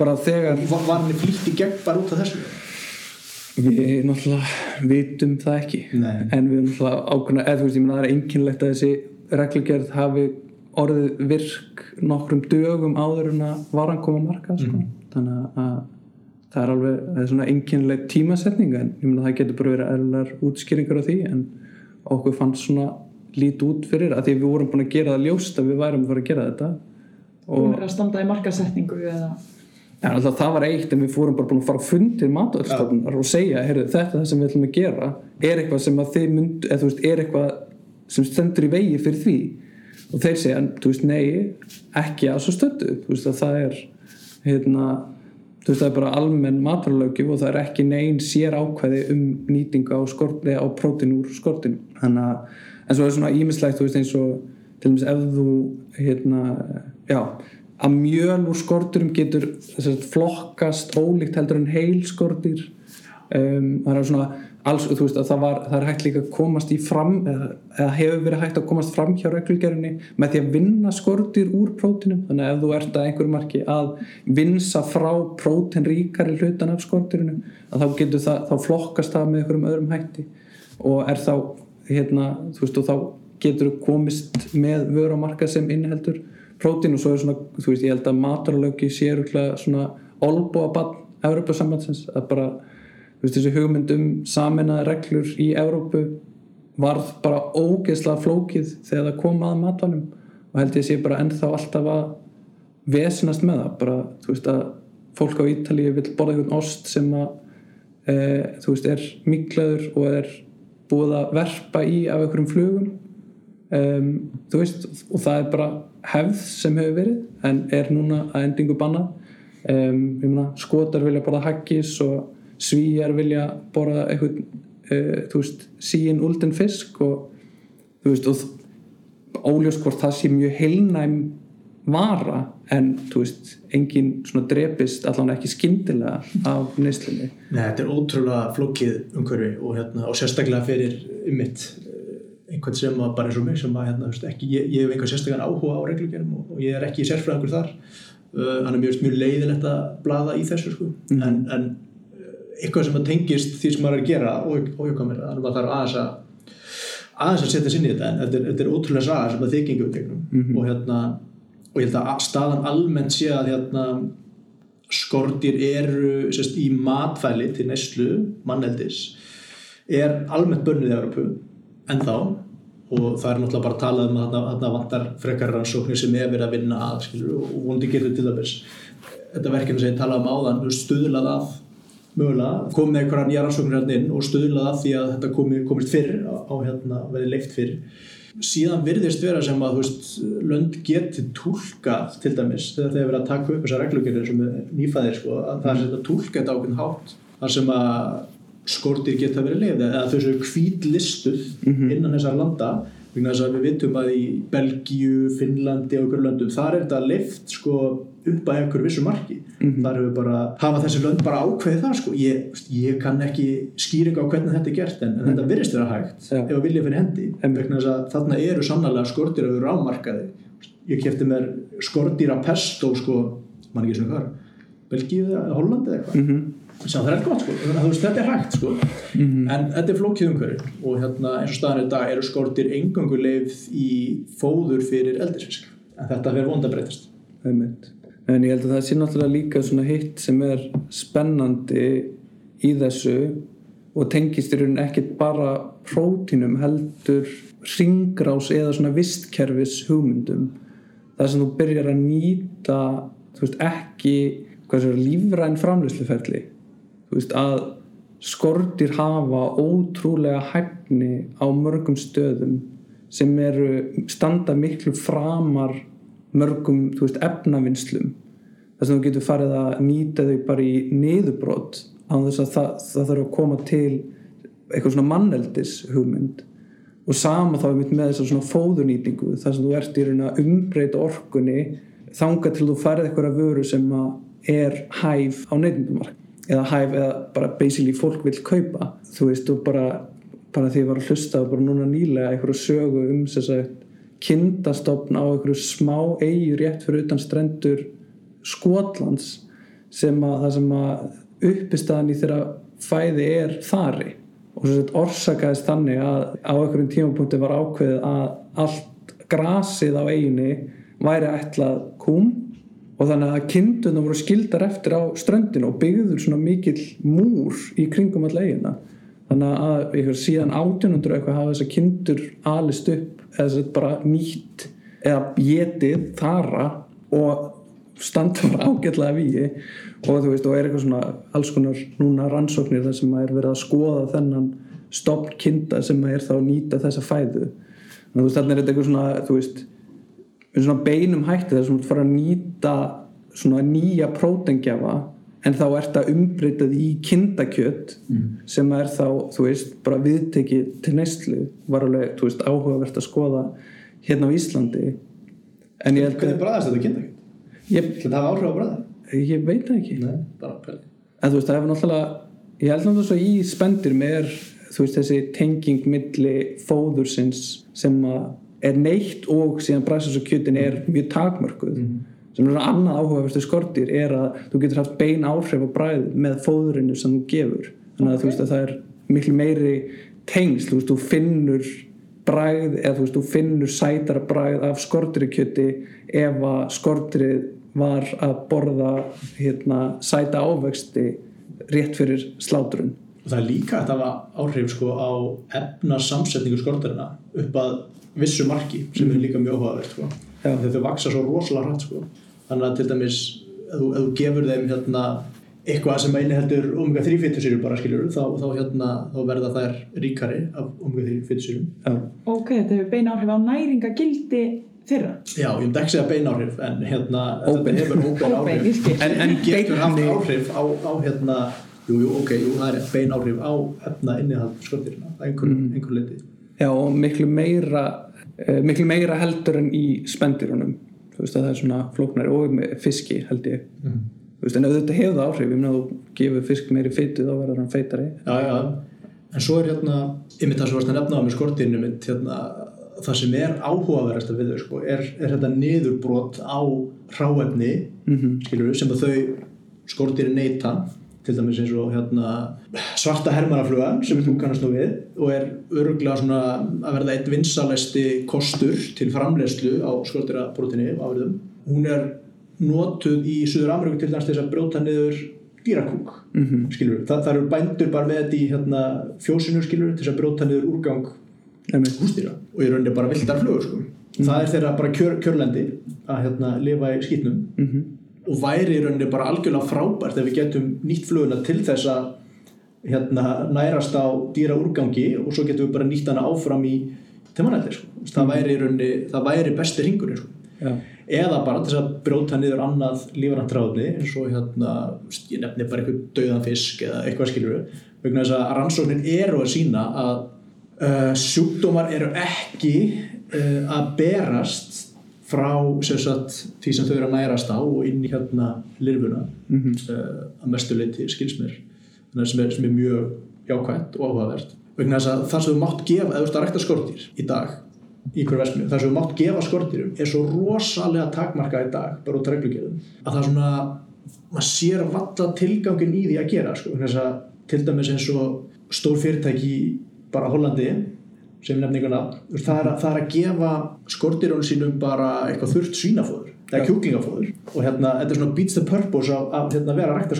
bara þegar var, var hann flýtt í gegn bara út af þessu? Við náttúrulega vitum það ekki. Nei. en við náttúrulega ákveðna eða þú veist ég menna það er einkynlegt að þessi reglugerð hafi orðið virk nokkrum dögum áður en að varan koma marka sko. Mhm. þannig að það er alveg það er svona einkennileg tímasetning en ég meina það getur bara verið eðlar útskýringar á því en okkur fannst svona lít út fyrir að því við vorum búin að gera það ljóst að við værum að fara að gera þetta. Hún er að standa í markasetningu eða? En alltaf það var eitt en við fórum bara búin að fara á fundir matvælstofnunar og segja, heyrðu, þetta er það sem við ætlum að gera. Er eitthvað sem að þið mynd eða þú veist, er eitthvað sem stendur í vegi fyrir því og þeir segja, þú veist, nei, ekki að svo stöttu, þú veist, að það er hérna, þú veist, það er bara almenn matvælögjöf og það er ekki neinn sér ákvæði um nýtingu á skorti á prótin úr skortinu. Þannig að, en svo er svona ímislegt, þú veist, eins og til dæmis ef þú hérna, já að mjöl úr skorturum getur flokkast ólíkt heldur en heil skortir um, það er svona alls, þú veist að það, var, það er hægt líka að komast í fram eða, eða hefur verið hægt að komast fram hjá reglugerinni með því að vinna skortir úr prótinum, þannig að ef þú ert að einhverju marki að vinsa frá prótinríkari hlutan af skortirinu að þá getur það, þá flokkast það með einhverjum öðrum hætti. Og er þá hérna, þú veist og þá getur komist með vöru á marka sem innheldur prótín og svo er svona, þú veist, ég held að maturlöki sé rúglega svona olbúa bann Európa-sambandsins að bara, veist, þessi hugmyndum saminnaði reglur í Európu varð bara ógeðslega flókið þegar það kom að matvælum og held ég sé bara ennþá alltaf að vesinast með það, bara, þú veist, að fólk á Ítalíu vil borða einhvern ost sem að e, þú veist, er miklaður og er búið að verpa í af einhverjum flugum. Um, þú veist, og það er bara hefð sem hefur verið en er núna að endingu banna um, skotar vilja borða haggis og svíjar vilja borða eitthvað uh, þú veist, síin ulden fisk og þú veist, og óljós hvort það sé mjög heilnæm vara en þú veist, engin svona drepist allan ekki skyndilega af neyslunni Nei, þetta er ótrúlega flókið umhverfi og, hérna, og sérstaklega fyrir mitt einhvern sem að bara eins og mig sem að hérna, veist, ekki, ég, ég hef einhvern sérstaklega áhuga á reglugjörnum og, og ég er ekki sérfræðingur þar uh, hann er mjög, mjög leiðilegt að blaða í þessu sko. Mhm. en, en uh, eitthvað sem að tengist því sem maður er að gera og ójökamir, þannig að maður þarf aðeins að aðeins að setja sinni í þetta. En þetta er, þetta er ótrúlega saga sem að þið gengum gegnum Mhm. og hérna og ég held að staðan almennt sé að hérna skortir eru sérst, í matfæli til neyslu manneldis er almennt bönnið í Európu en þá og það er náttúrulega bara að tala um að þarna vantar frekar rannsóknir sem er verið að vinna að skilur, og vondi getur til dæmis. Þetta verkefni sem ég talaði um áðan stuðlað að mögulega komið einhverja nýja rannsóknir hérna inn og stuðlað að því að þetta komi, komist fyrr á, á hérna, verið leift fyrr. Síðan virðist vera sem að veist, lönd geti tólkað til dæmis þegar þeir verið að taka upp þessar reglugjörðir sem er nýfæðir sko, að það er að tólka þetta ákveðin hátt þar sem að skortir geta verið leið eða þau séu hvítlistuð innan þessar landa vegna þess að við vitum að í Belgíu, Finnlandi og einhverju löndum þar er þetta leift sko upp að einhverju vissu marki. Þar hefur bara, hafa þessi lönd bara ákveðið það sko, ég, ég kann ekki skýringa á hvernig þetta er gert en, en þetta virðist vera hægt Já. ef að vilja fyrir hendi. Vegna þess að þarna eru sannlega skortir að vera ámarkaði ég kefti mér skortýra pesto sko, mann ekki sem hvað Belgíu eða Hollandi eða eitthvað. Mhm. sem það er gott sko, að veist þetta er hægt sko. En þetta er flókið umhverfi. Og hérna eins og staðan í dag eru skortir engangu leið í fóður fyrir eldisfisk. En þetta verður vonda breytast. En ég held að það sé náttúrulega líka svona hitt sem er spennandi í þessu og tengist í rauninni ekkit bara prótínum heldur ringrás eða svona vistkerfis hugmyndum það sem þú byrjar að nýta þú veist ekki hvað sér lífræn framleysluferli þú veist að skortir hafa ótrúlega hæfni á mörgum stöðum sem eru standa miklu framar mörgum veist efnavinnslum þess að þú getur farið að nýta þau bara í niðurbrot á þess að það, það þarf að koma til eitthvað svona manneldis hugmynd og sama þá er mitt með þess að svona fóðunýtingu þar sem þú ert í raun að umbreyta orkunni þanga til þú farið eitthvað vöru sem að er hæf á neytindumark eða hæf eða bara basically fólk vil kaupa. Þú veist og bara, bara því ég var að hlusta bara núna nýlega eitthvað sögu um þess að kindastofn á einhverju smá eigu rétt fyrir utan strendur Skotlands sem að það sem að uppistaðan í þeirra fæði er þari. Og svo sett orsakaðist þannig að á einhverjum tímapunkti var ákveðið að allt grasið á eiginni væri ætlað kúm. Og þannig að kindurna voru skildar eftir á ströndinu og byggður svona mikill múr í kringum alla eigina þannig að ykkur, síðan 1800 eitthvað hafa þessar kindur alist upp eða þess að bara nýtt eða getið þara og standa bara ágætlega víi og þú veist og er eitthvað svona alls konar núna rannsóknir þar sem er verið að skoða þennan stopn kinda sem er þá að nýta þessa fæðu. Þannig að þannig er þetta eitthvað svona þú veist svona beinum hætti þar sem þú fara að nýta svona nýja prótengjafa en þá ert það umbreytað í kindakjött mm. sem er þá, þú veist, bara viðtekið til neistlu, var alveg, þú veist, áhugavert að skoða hérna á Íslandi. En ég held að Þetta hafa áhrif á bræði? ég veit það ekki. Nei, en þú veist, það hefur náttúrulega ég held náttúrulega svo í spendir með þú veist, þessi tenging milli fóðursins sem er neitt og síðan bræðsins og kjötin er mjög takmörkuð. Sem er svona annað áhugaverstu skortir er að þú getur haft bein áhrif á bræð með fóðurinu sem þú gefur. Þannig að þú veist að það er miklu meiri tengsl, þú veist, þú finnur bræð eða þú veist, þú finnur sætara bræð af skortirikjöti ef að skortirið var að borða hérna, sæta ávexti rétt fyrir slátrun. Og það er líka að hafa áhrif sko á efna samsetningu skortarina upp að vissu marki sem er líka mjög áhugavert sko. Þegar þau vaksa svo rosalega hratt sko. þannig að til dæmis ef þú, ef þú gefur þeim hérna, eitthvað sem inniheldur omega-3 fytusýrum bara skiljur þá, þá, hérna, þá verða þær ríkari af omega-3 fytusýrum Já, Ok, þetta hefur bein áhrif á næringagildi þeirra. Já, ég myndi ekki segja bein áhrif en hérna þetta hefur óbein ég áhrif en, en getur haft áhrif á, á hérna jú, jú, ok, jú, það er bein áhrif á efna innihald skortirina, einhver, mm. einhver leiti Já og miklu meira uh, miklu meira heldur en í spendýrunum. Þú veist að það er svona flóknari og með fiski held ég. Mm. þú veist en ef þetta hefur það áhrif. Ég meina að þú gefur fisk meiri fytu þá verður hann feitari. Já, já, en svo er hérna yfir það sem varst að nefna á með skortinu mitt, hérna, það sem er áhugaverðast við þau, sko, er, er þetta niðurbrot á hráefni mm skilur sem að þau skortinu neyta til dæmis eins og hérna, svarta hermanaflugan sem þú kannast nú við og er öruglega svona að verða eitt vinsalæsti kostur til framleiðslu á skortira brotinni afurðum. Hún er notuð í Suður Ameríku til dæmis til þess að brjóta niður dýrakúk -hmm. skilur, Þa, það eru bændur bara með þetta í hérna, fjósinu skilur til þess að brjóta niður úrgang hústýra og í rauninni bara viltar flugur sko. það er þeirra bara kjör, kjörlendi að hérna, lifa í skýtnum Mhm. og væri í rauninni bara algjörlega frábært ef við getum nýtt fluguna til þess að hérna, nærast á dýra úrgangi og svo getum við bara nýtt hana áfram í til mannældi sko. það, væri í rauninni, það væri besti ringurinn sko. Já, eða bara þess að brjóta niður annað lífarantráðni eins og hérna ég nefni bara eitthvað dauðan fisk eða eitthvað skilur vegna þess að rannsóknin eru að sína að uh, sjúkdómar eru ekki uh, að berast frá sem sagt, því sem þau eru að nærast á og inn í hérna lirfuna. Mhm. uh, að mestu leiti að sem er, sem er mjög jákvæmt og áhugavert. Vegna þess að það sem þú mátt gefa eða þú veist að rækta skortýr í dag í hverju versmið, það sem þú mátt gefa skortýrum er svo rosalega takmarkað í dag bara út af reglugjörðum að það er svona maður sér valla tilgangin í því að gera sko, þess að til dæmis eins og stór fyrirtæki bara Hollandi sem einhvern nafn, þú veist, það er, að, gefa skortýrunum sínum bara eitthvað þurrt svínafóður eða kjúklingafóður. Og hérna, þetta er svona beats the purpose af, af hérna, vera að rækta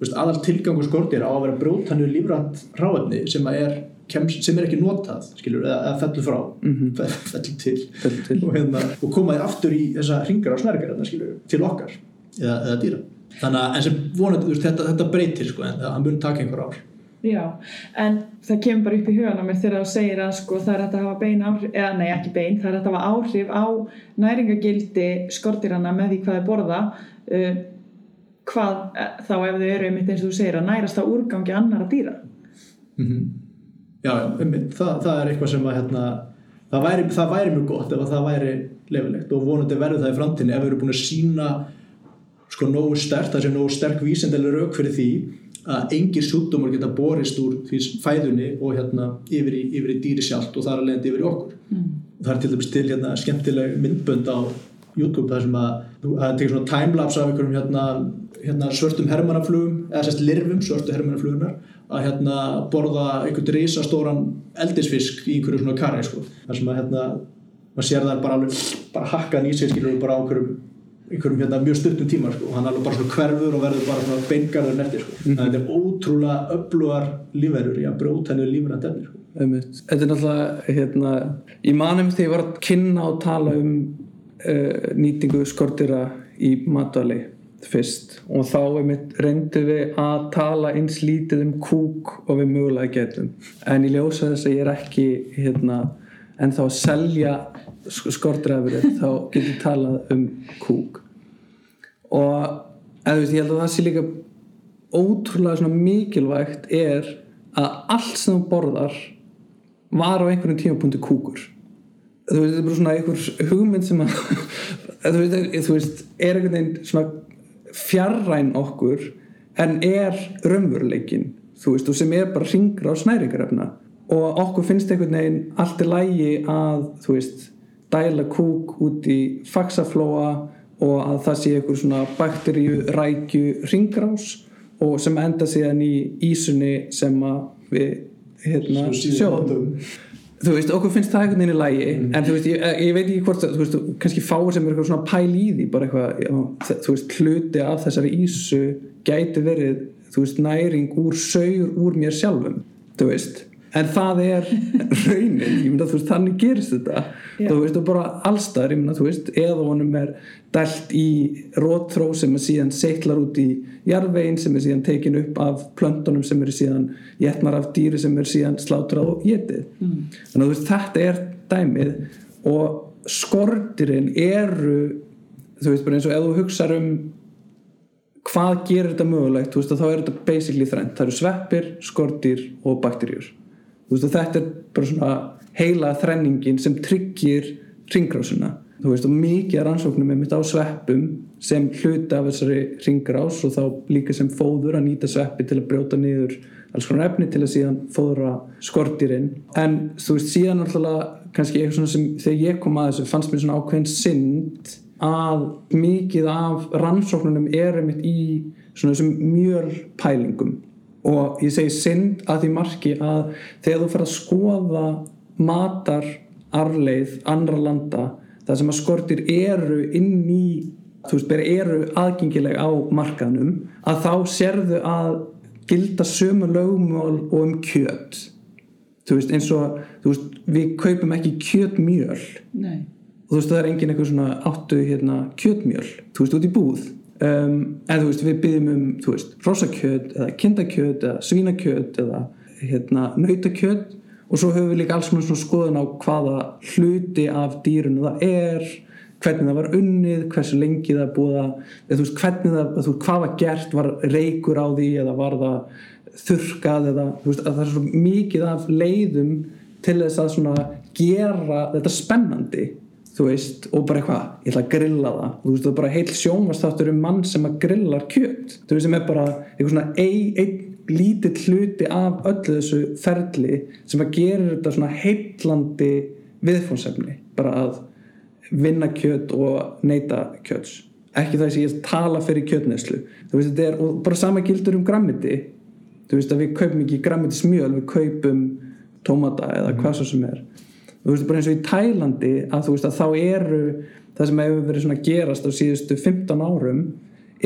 veist, aðal tilgangur skortýr á að vera brjótannu lífrænt ráefni sem, er, kemst, sem er ekki notað skilur, eða, eða fellur frá Mhm. fe- [LAUGHS] fellur til. Fellur til. og, hérna, og koma þér aftur í þessa ringar og snærgar skilur, til okkar eða, eða dýra. Þannig að vonandi, þetta, þetta breytir sko, en það mun taka einhver ár Já, en það kemur bara upp í hugan á mér þegar þú segir að sko það er að hafa bein áhrif, eða nei ekki bein, það er að hafa áhrif á næringagildi skortirana með því hvað þau borða uh, hvað eh, þá ef þau eru einmitt eins og þú segir að nærast á úrgangi annara dýra. mm Já, einmitt, það, það er eitthvað sem að hérna, það, væri, það væri mjög gott ef að það væri lefilegt og vonandi verður það í framtíðinni ef við erum búin að sína sko nógu stert, það sé nógu sterk vísendilega rauk fyrir því að engir sjúkdómar geta borist úr fæðunni og hérna yfir í, yfir í dýri sjálft og það er að leiðandi yfir í okkur Mm. það er til dæmis til hérna skemmtileg myndbönd á YouTube þar sem að það tekir svona timelapse af einhverjum hérna, hérna svörtum hermannaflugum eða sérst lirfum svörtu hermannaflugunar að hérna borða einhvern risastóran eldisfisk í einhverju svona kari sko. þar sem að hérna maður sér það bara alveg bara hakkaðan í sig skilur bara á einhverjum, einhverjum hérna, mjög stuttum tíma sko. hann alveg bara svona hverfur og verður bara svona beingarður neftir sko. mm -hmm. þetta er ótrúlega öflugar lífverður í að brjóta henni lífverðan defni sko. Þetta er náttúrulega hérna, ég manum þegar ég var að kynna og tala um uh, nýtingu skortýra í matvæli fyrst og þá reyndum við að tala eins lítið um kúk og við mögulega getum en ég ljósa þess að ég er ekki hérna, en þá að selja skortræfurinn þá getum við talað um kúk. Og eða, veist, ég held að það sé líka ótrúlega mikilvægt er að allt sem þú borðar var á einhvern tímapunkti kúkur. Þú veist, þetta er bara svona einhver hugmynd sem að [LAUGHS] þú veist, þú veist er einhvern veginn svona fjarræn okkur en er raunveruleikin þú veist, og sem er bara ringra á snæringarefna og okkur finnst einhvern veginn allt er lægi að, þú veist dæla kúk út í faxaflóa og að það sé einhver svona bakteríu rækju ringrás og sem enda síðan í ísunni sem við hérna, sjóðum þú veist, okkur finnst það einhvern veginn í lægi mm. en þú veist, ég, ég veit ekki hvort þú veist, kannski fáir sem er eitthvað svona pæl í því bara eitthvað, já, þú veist, hluti af þessari ísu gæti verið þú veist, næring úr sögur úr mér sjálfum, þú veist en það er raunin ég myndi að þú veist, þannig gerist þetta Já. þú veist, og bara allstaðar, ég myndi að þú veist eða honum er dælt í rótþró sem er síðan seitlar út í jarðvegin sem er síðan tekin upp af plöntunum sem eru síðan jetnar af dýri sem eru síðan slátrað og getið mm. þannig að þú veist, þetta er dæmið og skortirinn eru þú veist, bara eins og ef þú hugsaður um hvað gerir þetta mögulegt, þú veist, þá er þetta basically þrænt, það eru sveppir, skortir og bakterjur veist, þetta er bara svona heila þrenningin sem tryggir ringrásuna þú veist og mikið rannsóknum er mitt á sveppum sem hluta af þessari ringrás og þá líka sem fóður að nýta sveppi til að brjóta niður alls konar efni til að síðan fóðra skortirinn en þú veist síðan alltaf kannski eitthvað svona sem þegar ég kom að þessu fannst mér svona ákveðin synd að mikið af rannsóknunum er einmitt í svona þessum mjölpælingum og ég segi synd að því marki að þegar þú fer að skoða matar arleið andra landa það sem að skortir eru inn í þú veist, eru aðgengileg á markaðnum að þá sérðu að gilda sömu lögmál og um kjöt. Þú veist, eins og veist, við kaupum ekki kjötmjöl. Nei. og þú veist, það er engin eitthvað svona áttu hérna, kjötmjöl, þú veist, út í búð um, en þú veist við byggjum um veist rosakjöt eða kindakjöt eða svínakjöt eða hérna nautakjöt. Og svo höfum við líka alls svona skoðun á hvaða hluti af dýrunu það er hvernig það var unnið, hversu lengi það búið að, eða veist hvernig það veist hvað var gert, var reykur á því eða var það þurkað eða veist að það er svo mikið af leiðum til þess að gera þetta spennandi þú veist, og bara eitthvað, ég ætla að grilla það. Þú veist, það er bara heil sjónvastáttur um mann sem að grillar kjöt, þú veist, sem er bara eitthvað svona ein, ein lítið hluti af öllu þessu ferli sem að gera þetta svona heitlandi viðfónsefni, bara að vinna kjöt og neyta kjöts, ekki það sem ég tala fyrir kjötneslu, þú veist, þetta er og bara sama gildur um grammiti. Þú veist, að við kaupum ekki grammitismjöl við kaupum tómata eða hvað svo sem er þú veist bara eins og í Tælandi að þú veist að þá eru það sem hefur verið svona gerast á síðustu 15 árum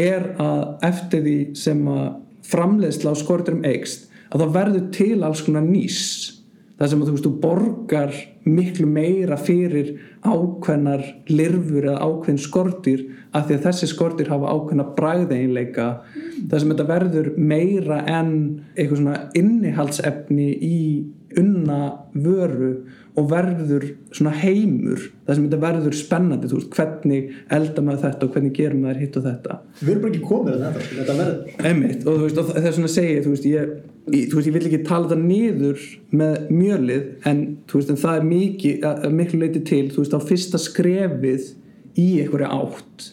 er að eftir því sem að framleiðsla á skorturum eigst að það verður til alls konar nýs það sem að þú veist þú borgar miklu meira fyrir ákveðnar lirfur eða ákveðin skortir af því að þessi skortir hafa ákveðna bræðeinleika mm. það sem þetta verður meira en eitthvað svona innihaldsefni í unna vöru og verður svona heimur það sem þetta verður spennandi veist, hvernig elda maður þetta og hvernig gerum maður hitt og þetta. Við erum bara ekki komið að þetta þetta verður. Einmitt, og, veist, og það er svona að segja þú veist, ég, ég, veist, ég vil ekki tala þetta niður með mjölið en, en það er mikið, miklu leiti til þú veist á fyrsta skrefið í einhverja átt.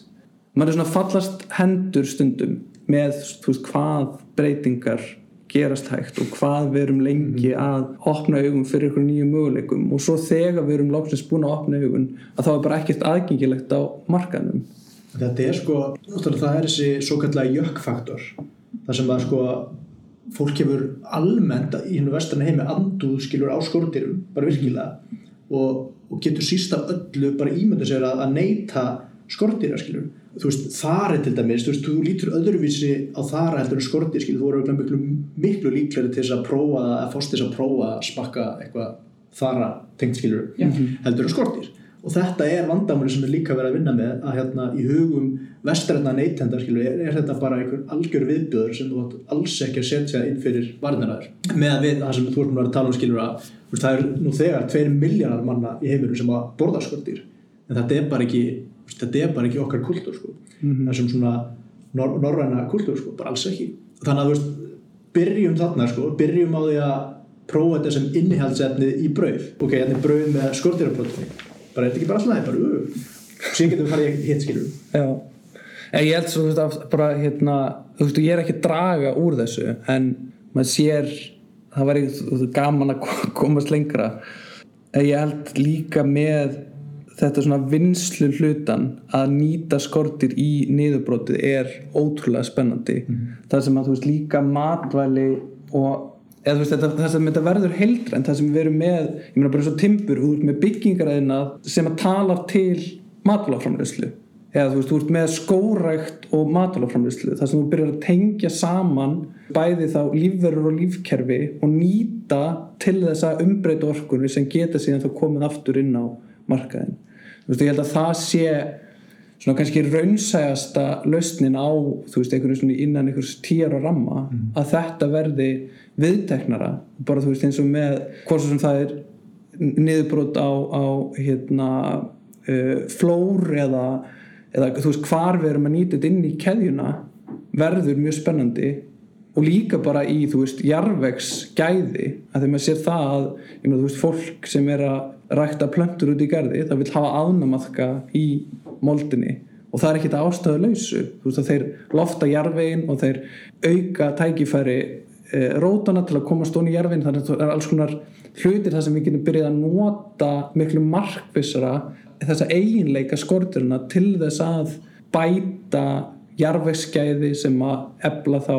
Maður er svona fallast hendur stundum með þú veist hvað breytingar gerast hægt og hvað við erum lengi mhm. að opna augum fyrir ykkur nýju möguleikum. Og svo þegar við erum lóksins búin að opna augun að þá er bara ekkert aðgengilegt á markanum Þetta er sko, það er þessi svo kallega jökkfaktor það sem að sko fólk hefur almennt í hennu vestarna heimi anduð skilur á skortirum bara virkilega og og getur síst af öllu bara ímynda sér að, að neyta skortýra skilur þú veist þari til dæmis, þú veist, þú lítur öðruvísi á þara heldur en skortýr skilur, þú voru miklu, miklu líkleri til þess að prófa að fórst þess að prófa að smakka eitthvað þara tengt skilur heldur en skortýr og þetta er vandamáli sem er líka verið að vinna með að hérna í hugum vestræna neytenda skilur, er, er þetta bara einhver algjör viðbjöður sem þú átt alls ekki að setja inn fyrir varnaræður með að við, það sem þú erum að tala um skilur að veist, það er nú þegar 2 miljardar manna í heiminum sem að borða skortýr en þetta er bara ekki, þetta er bara ekki okkar kultúr sko. það er sem svona nor norræna kultúr, sko, bara alls ekki. Þannig að veist, byrjum þarna sko, byrjum á því að prófa þetta sem innihaldsefni í brauð. Ok, hérna er brauð með skortýraprótini bara er þetta ekki bara alltaf, bara uh, síðan getum við farið hitt skilur Já, en ég held svo þú veist að bara hérna, þú veist, ég er ekki draga úr þessu, en maður sér það þú veist, gaman að ko- komast lengra. En ég held líka með þetta svona vinslu hlutan að nýta skortir í niðurbrotið er ótrúlega spennandi. Það sem að þú veist líka matvæli og eða veist þetta, það sem þetta verður heildra en það sem við erum með, ég meina bara eins og timbur þú ert með byggingaræðina sem að talar til matvælaframleyslu eða þú veist, þú ert með skórækt og matvælaframleyslu, það sem þú byrjar að tengja saman bæði þá lífverur og lífkerfi og nýta til þess að umbreyta orkunni sem geta síðan þá komið aftur inn á markaðin veist, ég held að það sé svona kannski raunsægasta lausnin á, þú veist, einhvern svona innan einhvers tíjar og ramma að þetta verði viðteknara. Bara þú veist eins og með hvort sem það er niðurbrot á, á hérna uh, flór eða, eða þú veist hvar við erum að nýta þetta inn í keðjuna verður mjög spennandi og líka bara í, þú veist, jarvegs gæði, að þegar maður sér það að, ég meina, þú veist, fólk sem er að rækta plöntur út í garði, það vil hafa ánamaðka í moldinni. Og það er ekki þetta ástæðu lausu, þú veist, að þeir lofta jarvegin og þeir auka tækifæri e, rótana til að komast onni í jarvegin, þannig að það er alls konar hlutir þar sem við getum byrjað að nota miklu markvissara þessa eiginleika skorturina til þess að bæta jarvegsgæði sem að ebla þá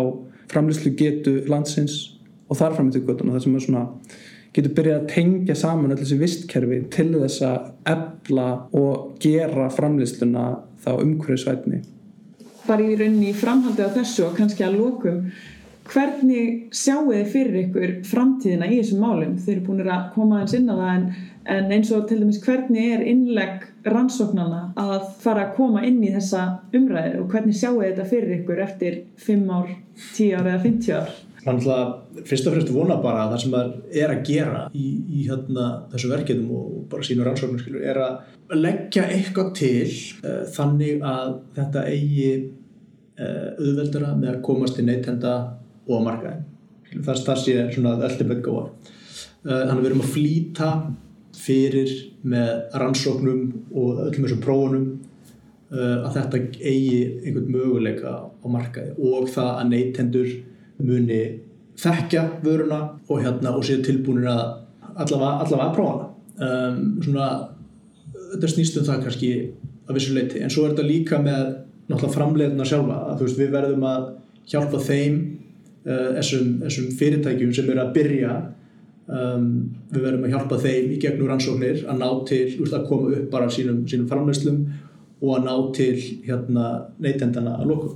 framlýslu getu landsins og þar fram til göttuna það sem er svona getur byrjað að tengja saman öll þessi vistkerfi til þess að ebla og gera framlýsluna þá umhverfisvætni bara í rauninni í framhaldi á þessu og kannski að lokum hvernig sjáu þið fyrir ykkur framtíðina í þessum málum? Þeir eru búin að koma aðeins inn á það en, en eins og til dæmis hvernig er innlegg rannsóknana að fara að koma inn í þessa umræðu og hvernig sjáu þetta fyrir ykkur eftir 5 ár, 10 ár eða 50 ár Þannig að fyrst og fremst vona bara að það sem það er að gera í, í hérna, þessu verkefnum og bara sínu rannsóknum er að leggja eitthvað til uh, þannig að þetta eigi uh, auðveldara með að komast til neytenda og. Skilur, Það, það sé svona ultimate goal. Uh, þannig að við erum að flýta fyrir með rannsóknum og öllum þessum prófunum uh, að þetta eigi einhvern möguleika á markaði og það að neytendur muni þekkja vöruna og hérna og séu tilbúinir að allavega, allavega að prófa hana. Um, svona þetta snýst um það kannski að vissu leiti en svo er þetta líka með náttúrulega framleiðuna sjálfa að veist við verðum að hjálpa þeim uh, þessum, þessum fyrirtækjum sem eru að byrja um, við verðum að hjálpa þeim í gegnum rannsóknir að ná til, veist að koma upp bara sínum, sínum framleiðslum og að ná til hérna neytendana að lokum.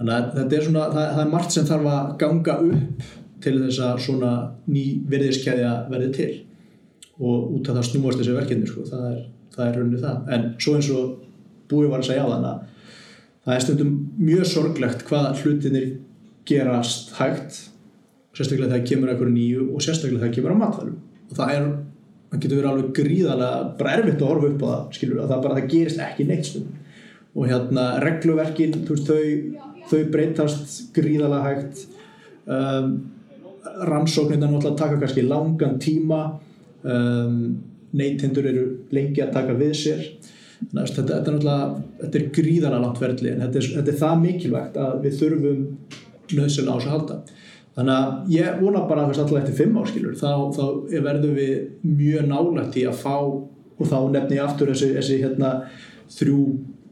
Þannig að þetta er svona, það, það er margt sem þarf að ganga upp til þess að svona ný virðiskeiðja verði til. Og út af það snúast þessi verkefni sko. það er, er rauninni það. En svo eins og búið var að segja á þann að það er stundum mjög sorglegt hvað hlutinir gerast hægt sérstaklega þegar kemur eitthvað nýju og sérstaklega þegar kemur á matvælum. Og það er, það getur verið alveg gríðarlega bara erfitt að horfa upp á það skilur að það bara, það gerist ekki neitt stundum og hérna regluverkin veist, þau, þau breytast gríðarlega hægt. Um, rannsóknir náttúrulega taka kannski langan tíma. Um, neytendur eru lengi að taka við sér. Næst, þetta, þetta er náttúrulega þetta er gríðarlega langt verðli en þetta er, þetta er það mikilvægt að við þurfum nöðsyn á þess að halda þannig að ég vona bara að alltaf eftir fimm áskilur þá, þá verðum við mjög nálægt í að fá og þá nefni ég aftur þessi, þessi hérna, þrjú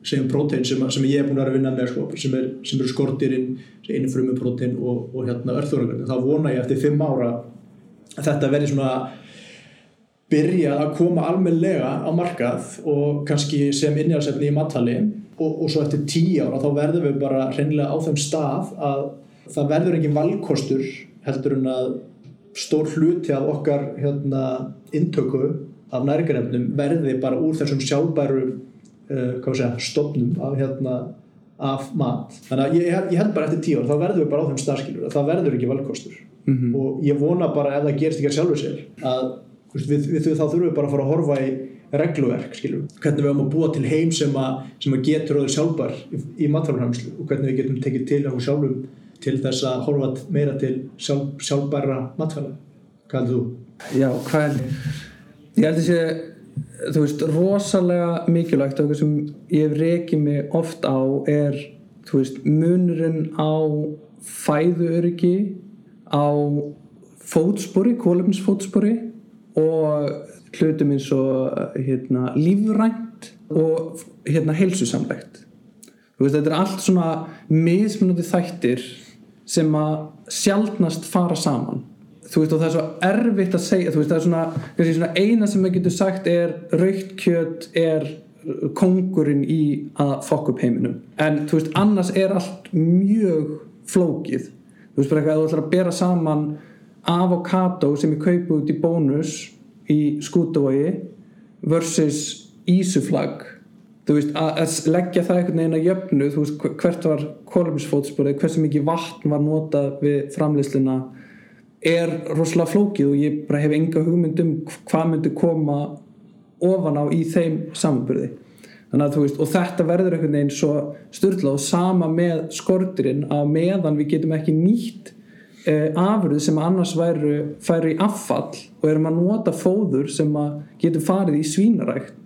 segjum prótein sem, sem ég er búin að vinna með sko, sem, er, sem eru skortirinn einu frumuprótein og, og hérna örþóragrönd þá vona ég eftir fimm ára að þetta verði svona byrjað að koma almenlega á markað og kannski sem innjáðsefni í mattali og, og svo eftir tíu ára þá verðum við bara hreinlega á þeim stað að það verður engin valkostur heldur en að stór hluti af okkar hérna, intöku af nærgarefnum verði bara úr þessum sjálfbæru uh, segja, stofnum af, hérna, af mat. Þannig að ég, ég held bara eftir tíu ára þá verður við bara á þeim staðskilur það verður ekki valkostur. Mm -hmm. og ég vona bara ef það gerst ekki að sjálfur sér að við, við, við, þá þurfum við bara að fara að horfa í regluverk, skilur, hvernig við höfum að búa til heim sem að, sem að getur öður sjálfbar í, í matfælumhæmslu og hvernig við getum tekið til okkur sjálfum til þess að horfa meira til sjálf, sjálfbæra matfæla hvað heldur þú? Já, hvað heldur ég held að sé, þú veist, rosalega mikilvægt og eitthvað sem ég reykið mig oft á er, þú veist, munurinn á fæðuöryggi á fótspori, kólumsfótspori og hlutum eins og hérna, lífrænt og hérna, heilsusamlegt veist, þetta er allt svona mismunandi þættir sem að sjálfnast fara saman. Þú veist og það er svo erfitt að segja þú veist það er svona, svona eina sem við getum sagt er raukt kjöt er kongurinn í að fokk upp heiminum. En þú veist annars er allt mjög flókið. Þú veist bara eitthvað að þú ætlar að bera saman avokado sem ég kaupi út í bónus í skútavogi versus ísuflag þú veist, að leggja það einhvern veginn að jöfnu, þú veist, hvert var kolumisfótsporið, hversu mikið vatn var notað við framleysluna er rosalega flókið og ég bara hef enga hugmynd um hvað myndi koma ofan á í þeim samanbyrði þannig að þú veist, og þetta verður einhvern veginn svo styrla og sama með skortirinn að meðan við getum ekki nýtt eh, afurð sem annars væru færi í affall og erum að nota fóður sem að getur farið í svínarækt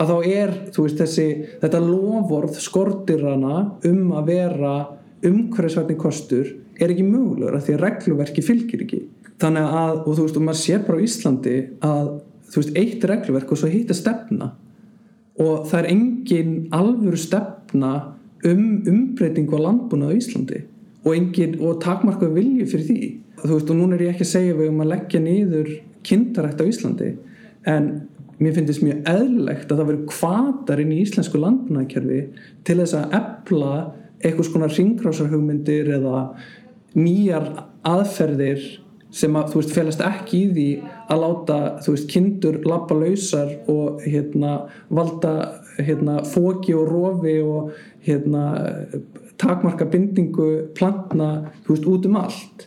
að þá er veist, þessi, þetta lovorð skortirana um að vera umhverfisvætni kostur er ekki mögulegur að því að regluverki fylgir ekki. Þannig að, og þú veist, og maður sér bara á Íslandi að, þú veist, eitt regluverk og svo hitt er stefna. Og það er engin alvöru stefna um umbreytingu á landbúna á Íslandi. Og engin, og takmarka vilju fyrir því, þú veist, og núna er ég ekki að segja við um að leggja niður kindarætt á Íslandi en mér finnst mjög eðlilegt að það veri kvatar inn í íslensku landbúnaðkerfi til þess að epla eitthvað svona ringgrásarhugmyndir eða nýjar aðferðir sem að þú veist félast ekki í því að láta þú veist kindur lappa lausar og hérna valda hérna fóki og rofi og hérna takmarka bindingu plantna þú veist út um allt.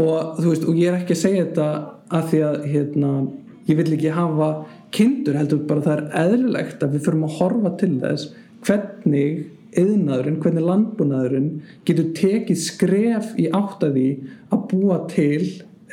Og þú veist og ég er ekki að segja þetta að því að hérna ég vil ekki hafa kindur heldur bara það er eðlilegt að við förum að horfa til þess hvernig yðnaðurinn, hvernig landbúnaðurinn getur tekið skref í áttaði að búa til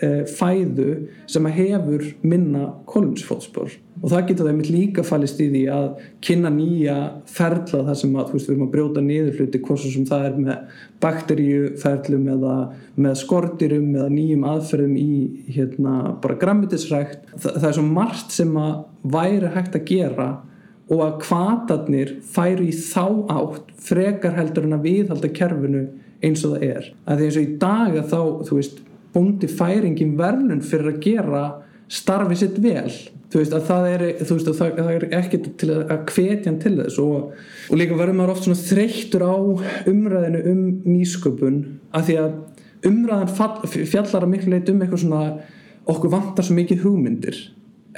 e, fæðu sem að hefur minna kolunsfótspor og það getur það einmitt líka fallist í því að kynna nýja ferla þar sem að veist, við erum að brjóta niður hluti hvorsu sem það er með bakteríuferlum eða með skortirum eða nýjum aðferðum í hérna bara grammitisrækt það, það er svo margt sem að væri hægt að gera og að kvatarnir færu í þá átt frekar heldur en að viðhalda kerfinu eins og það er. Að því eins og í dag að þá þú veist bóndi færingin verðlun fyrir að gera starfið sitt vel. Þú veist að það er, veist, að það, er ekkert til að, að hvetja hann til þess og, og líka verður maður oft svona þreyttur á umræðinu um nýsköpun að því að umræðan fall, fjallar að miklu leit um eitthvað svona okkur vantar svo mikið hugmyndir.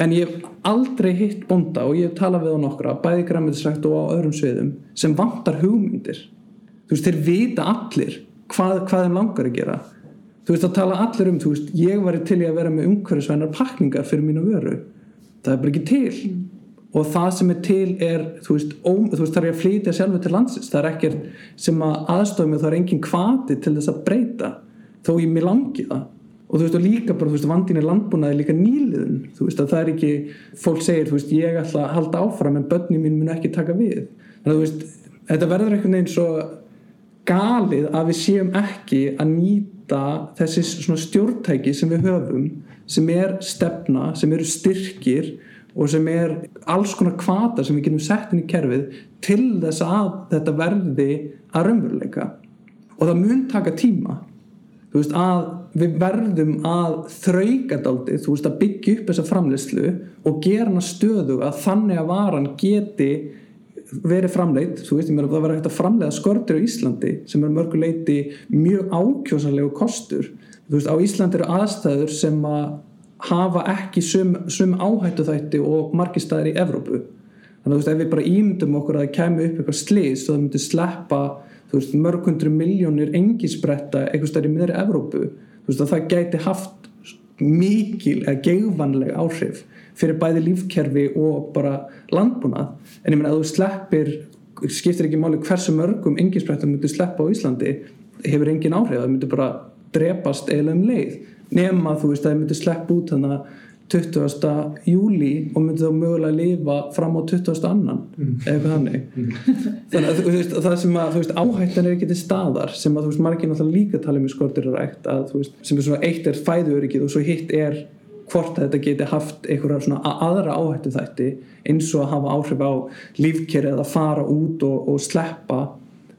En ég hef aldrei hitt bonda og ég hef talað við á nokkra bæði græmiðsrækt og á öðrum sviðum sem vantar hugmyndir. Þú veist þeir vita allir hvað, hvað þeim langar að gera þú veist að tala allir um þú veist ég var til í að vera með umhverfisvænar pakningar fyrir mínu vöru. Það er bara ekki til. Mm. og það sem er til er þú veist, ó, þú veist það er að flytja sjálfur til landsins? Það er ekkert sem að aðstofum og það er engin kvati til þess að breyta þó ég mér langi það. Og þú veist og líka bara þú veist vandin er landbúnaði líka nýliðun. Þú veist að það er ekki fólk segir þú veist ég ætla að halda áfram en börni mín mun ekki taka við. Þannig að þú veist þetta verður einhvern veginn svo galið að við séum ekki að nýta þessi svona stjórntæki sem við höfum sem er stefna, sem eru styrkir og sem er alls konar kvata sem við getum sett inn í kerfið til þess að þetta verði að raunveruleika. Og það mun taka tíma. Veist við verðum að þrauka daldið, þú veist að byggja upp þessa framleiðslu og gera hana stöðu að þannig að varan geti verið framleitt, þú veist ég meina það verður hægt að framleiða skortir á Íslandi sem er mörguleiti mjög ákjósanlegu kostur, þú veist á Íslandi eru aðstæður sem að hafa ekki sum, sum áhættu þætti og margir staðir í Evrópu. Þannig að þú veist ef við bara ímyndum okkur að það kemur upp eitthvað slís og það myndi sleppa þú veist mörg hundru miljónir engisbretta eitthvað staðir í miðri Evrópu þú veist að það gæti haft mikil eða geigvanleg áhrif fyrir bæði lífkerfi og bara landbúnað en ég menna að þú sleppir skiptir ekki máli hversu mörgum engisbrettum myndi sleppa á Íslandi hefur engin áhrif, það myndi bara drepast eiginlega um leið nema þú veist að það myndi slepp út þannig að 20. júli og myndi þá mögulega lifa fram á 20. annan mm. eða hannig mm. þannig að veist, það sem að veist, áhættan er ekki til staðar sem að þú veist margir náttúrulega líka tala um í skortir að rækt að þú veist sem er svona eitt er fæðuöryggið og svo hitt er hvort að þetta geti haft einhverja svona aðra áhættu þætti eins og að hafa áhrif á lífkerið að fara út og, og sleppa.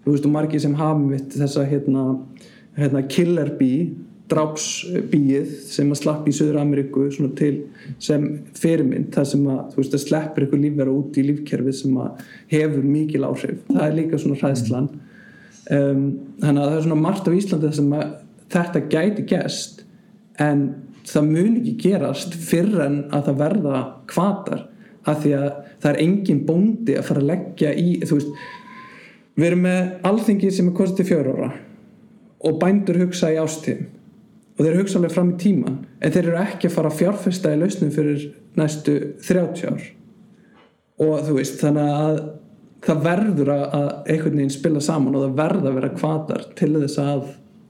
Þú veist og margir sem hafa mitt þessa hérna, hérna killer bee drápsbíið sem að slapp í Söður Ameríku til sem fyrirmynd það sem að, veist, að sleppur ykkur lífverða út í lífkerfið sem að hefur mikil áhrif. Það er líka svona hræðslan. Um, þannig að það er svona margt á Íslandi sem að þetta gæti gæst en það mun ekki gerast fyrir en að það verða kvatar af því að það er engin bóndi að fara að leggja í veist við erum með alþingi sem er kostið til fjör ára og bændur hugsa í ástíðum og þeir hugsa alveg fram í tíman en þeir eru ekki að fara að fjárfesta í lausnum fyrir næstu 30 ár. Og þú veist þannig að það verður að einhvern veginn spila saman og það verður að vera kvatar til þess að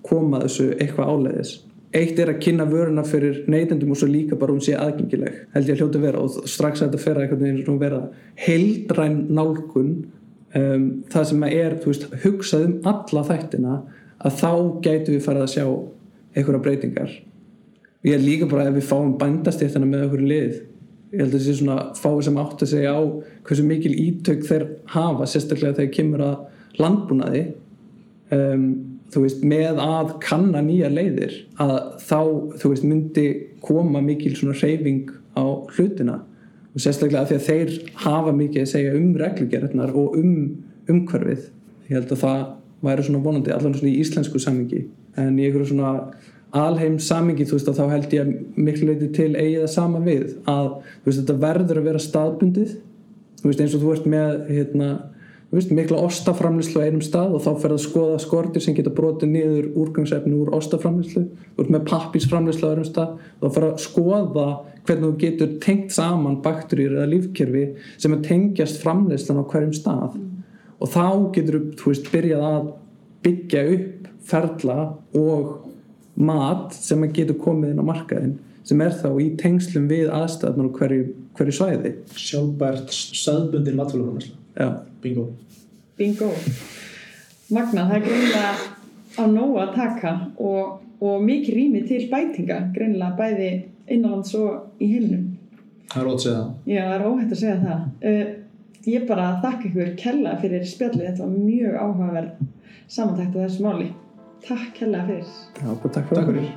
koma þessu eitthvað áleiðis eitt er að kynna vöruna fyrir neytendum og svo líka bara hún sé aðgengileg. Held ég að hljóta vera og strax að þetta fer að einhvern veginn vera heildræn nálgun um, það sem er veist, hugsað um alla þættina að þá gætu við farið að sjá einhverja breytingar. Og ég er líka bara ef við fáum bændastéttana með okkur lið. Ég held að það sé svona fáið sem átt að segja á hversu mikil ítök þeir hafa sérstaklega þegar kemur að landbúnaði. Um, þú veist með að kanna nýja leiðir að þá þú veist myndi koma mikil svona reyfing á hlutina. Og sérstaklega að því að þeir hafa mikið að segja um reglugerðnar og um umhverfið. Ég held að það væri svona vonandi allan svona í íslensku samingi en í einhverju svona alheim samingi þú veist að þá held ég miklu leiti til eigið að sama við. Að veist, þetta verður að vera staðbundið. Þú veist eins og þú ert með hérna, veist, mikla ostaframlislu á einum stað og þá fer að skoða skortir sem geta brotið niður úrgangsefni úr ostaframlislu ert með pappisframlislu á einum stað og þá fer að skoða hvernig þú getur tengt saman bakterýr eða lífkerfi sem er tengjast framlislan á hverjum stað. Mm. og þá getur þú veist byrjað að byggja upp ferla og mat sem getur komið inn á markaðin sem er þá í tengslum við aðstæðnur og hverju, hverju svæði. Sjálfbært saðbundin matfélagframlæsla Bingo. Bingo. Magna, það er greinlega á nógu að taka og, og mikið rými til bætinga greinlega bæði innanlands og í heilnum Það er óhætt að segja það. Já, það er óhætt að segja það. Uh, Ég bara þakka ykkur kella fyrir spjallið, þetta var mjög áhugaverð samantækt af þessu máli. Takk hella fyrir. Já, takk fyrir, takk fyrir.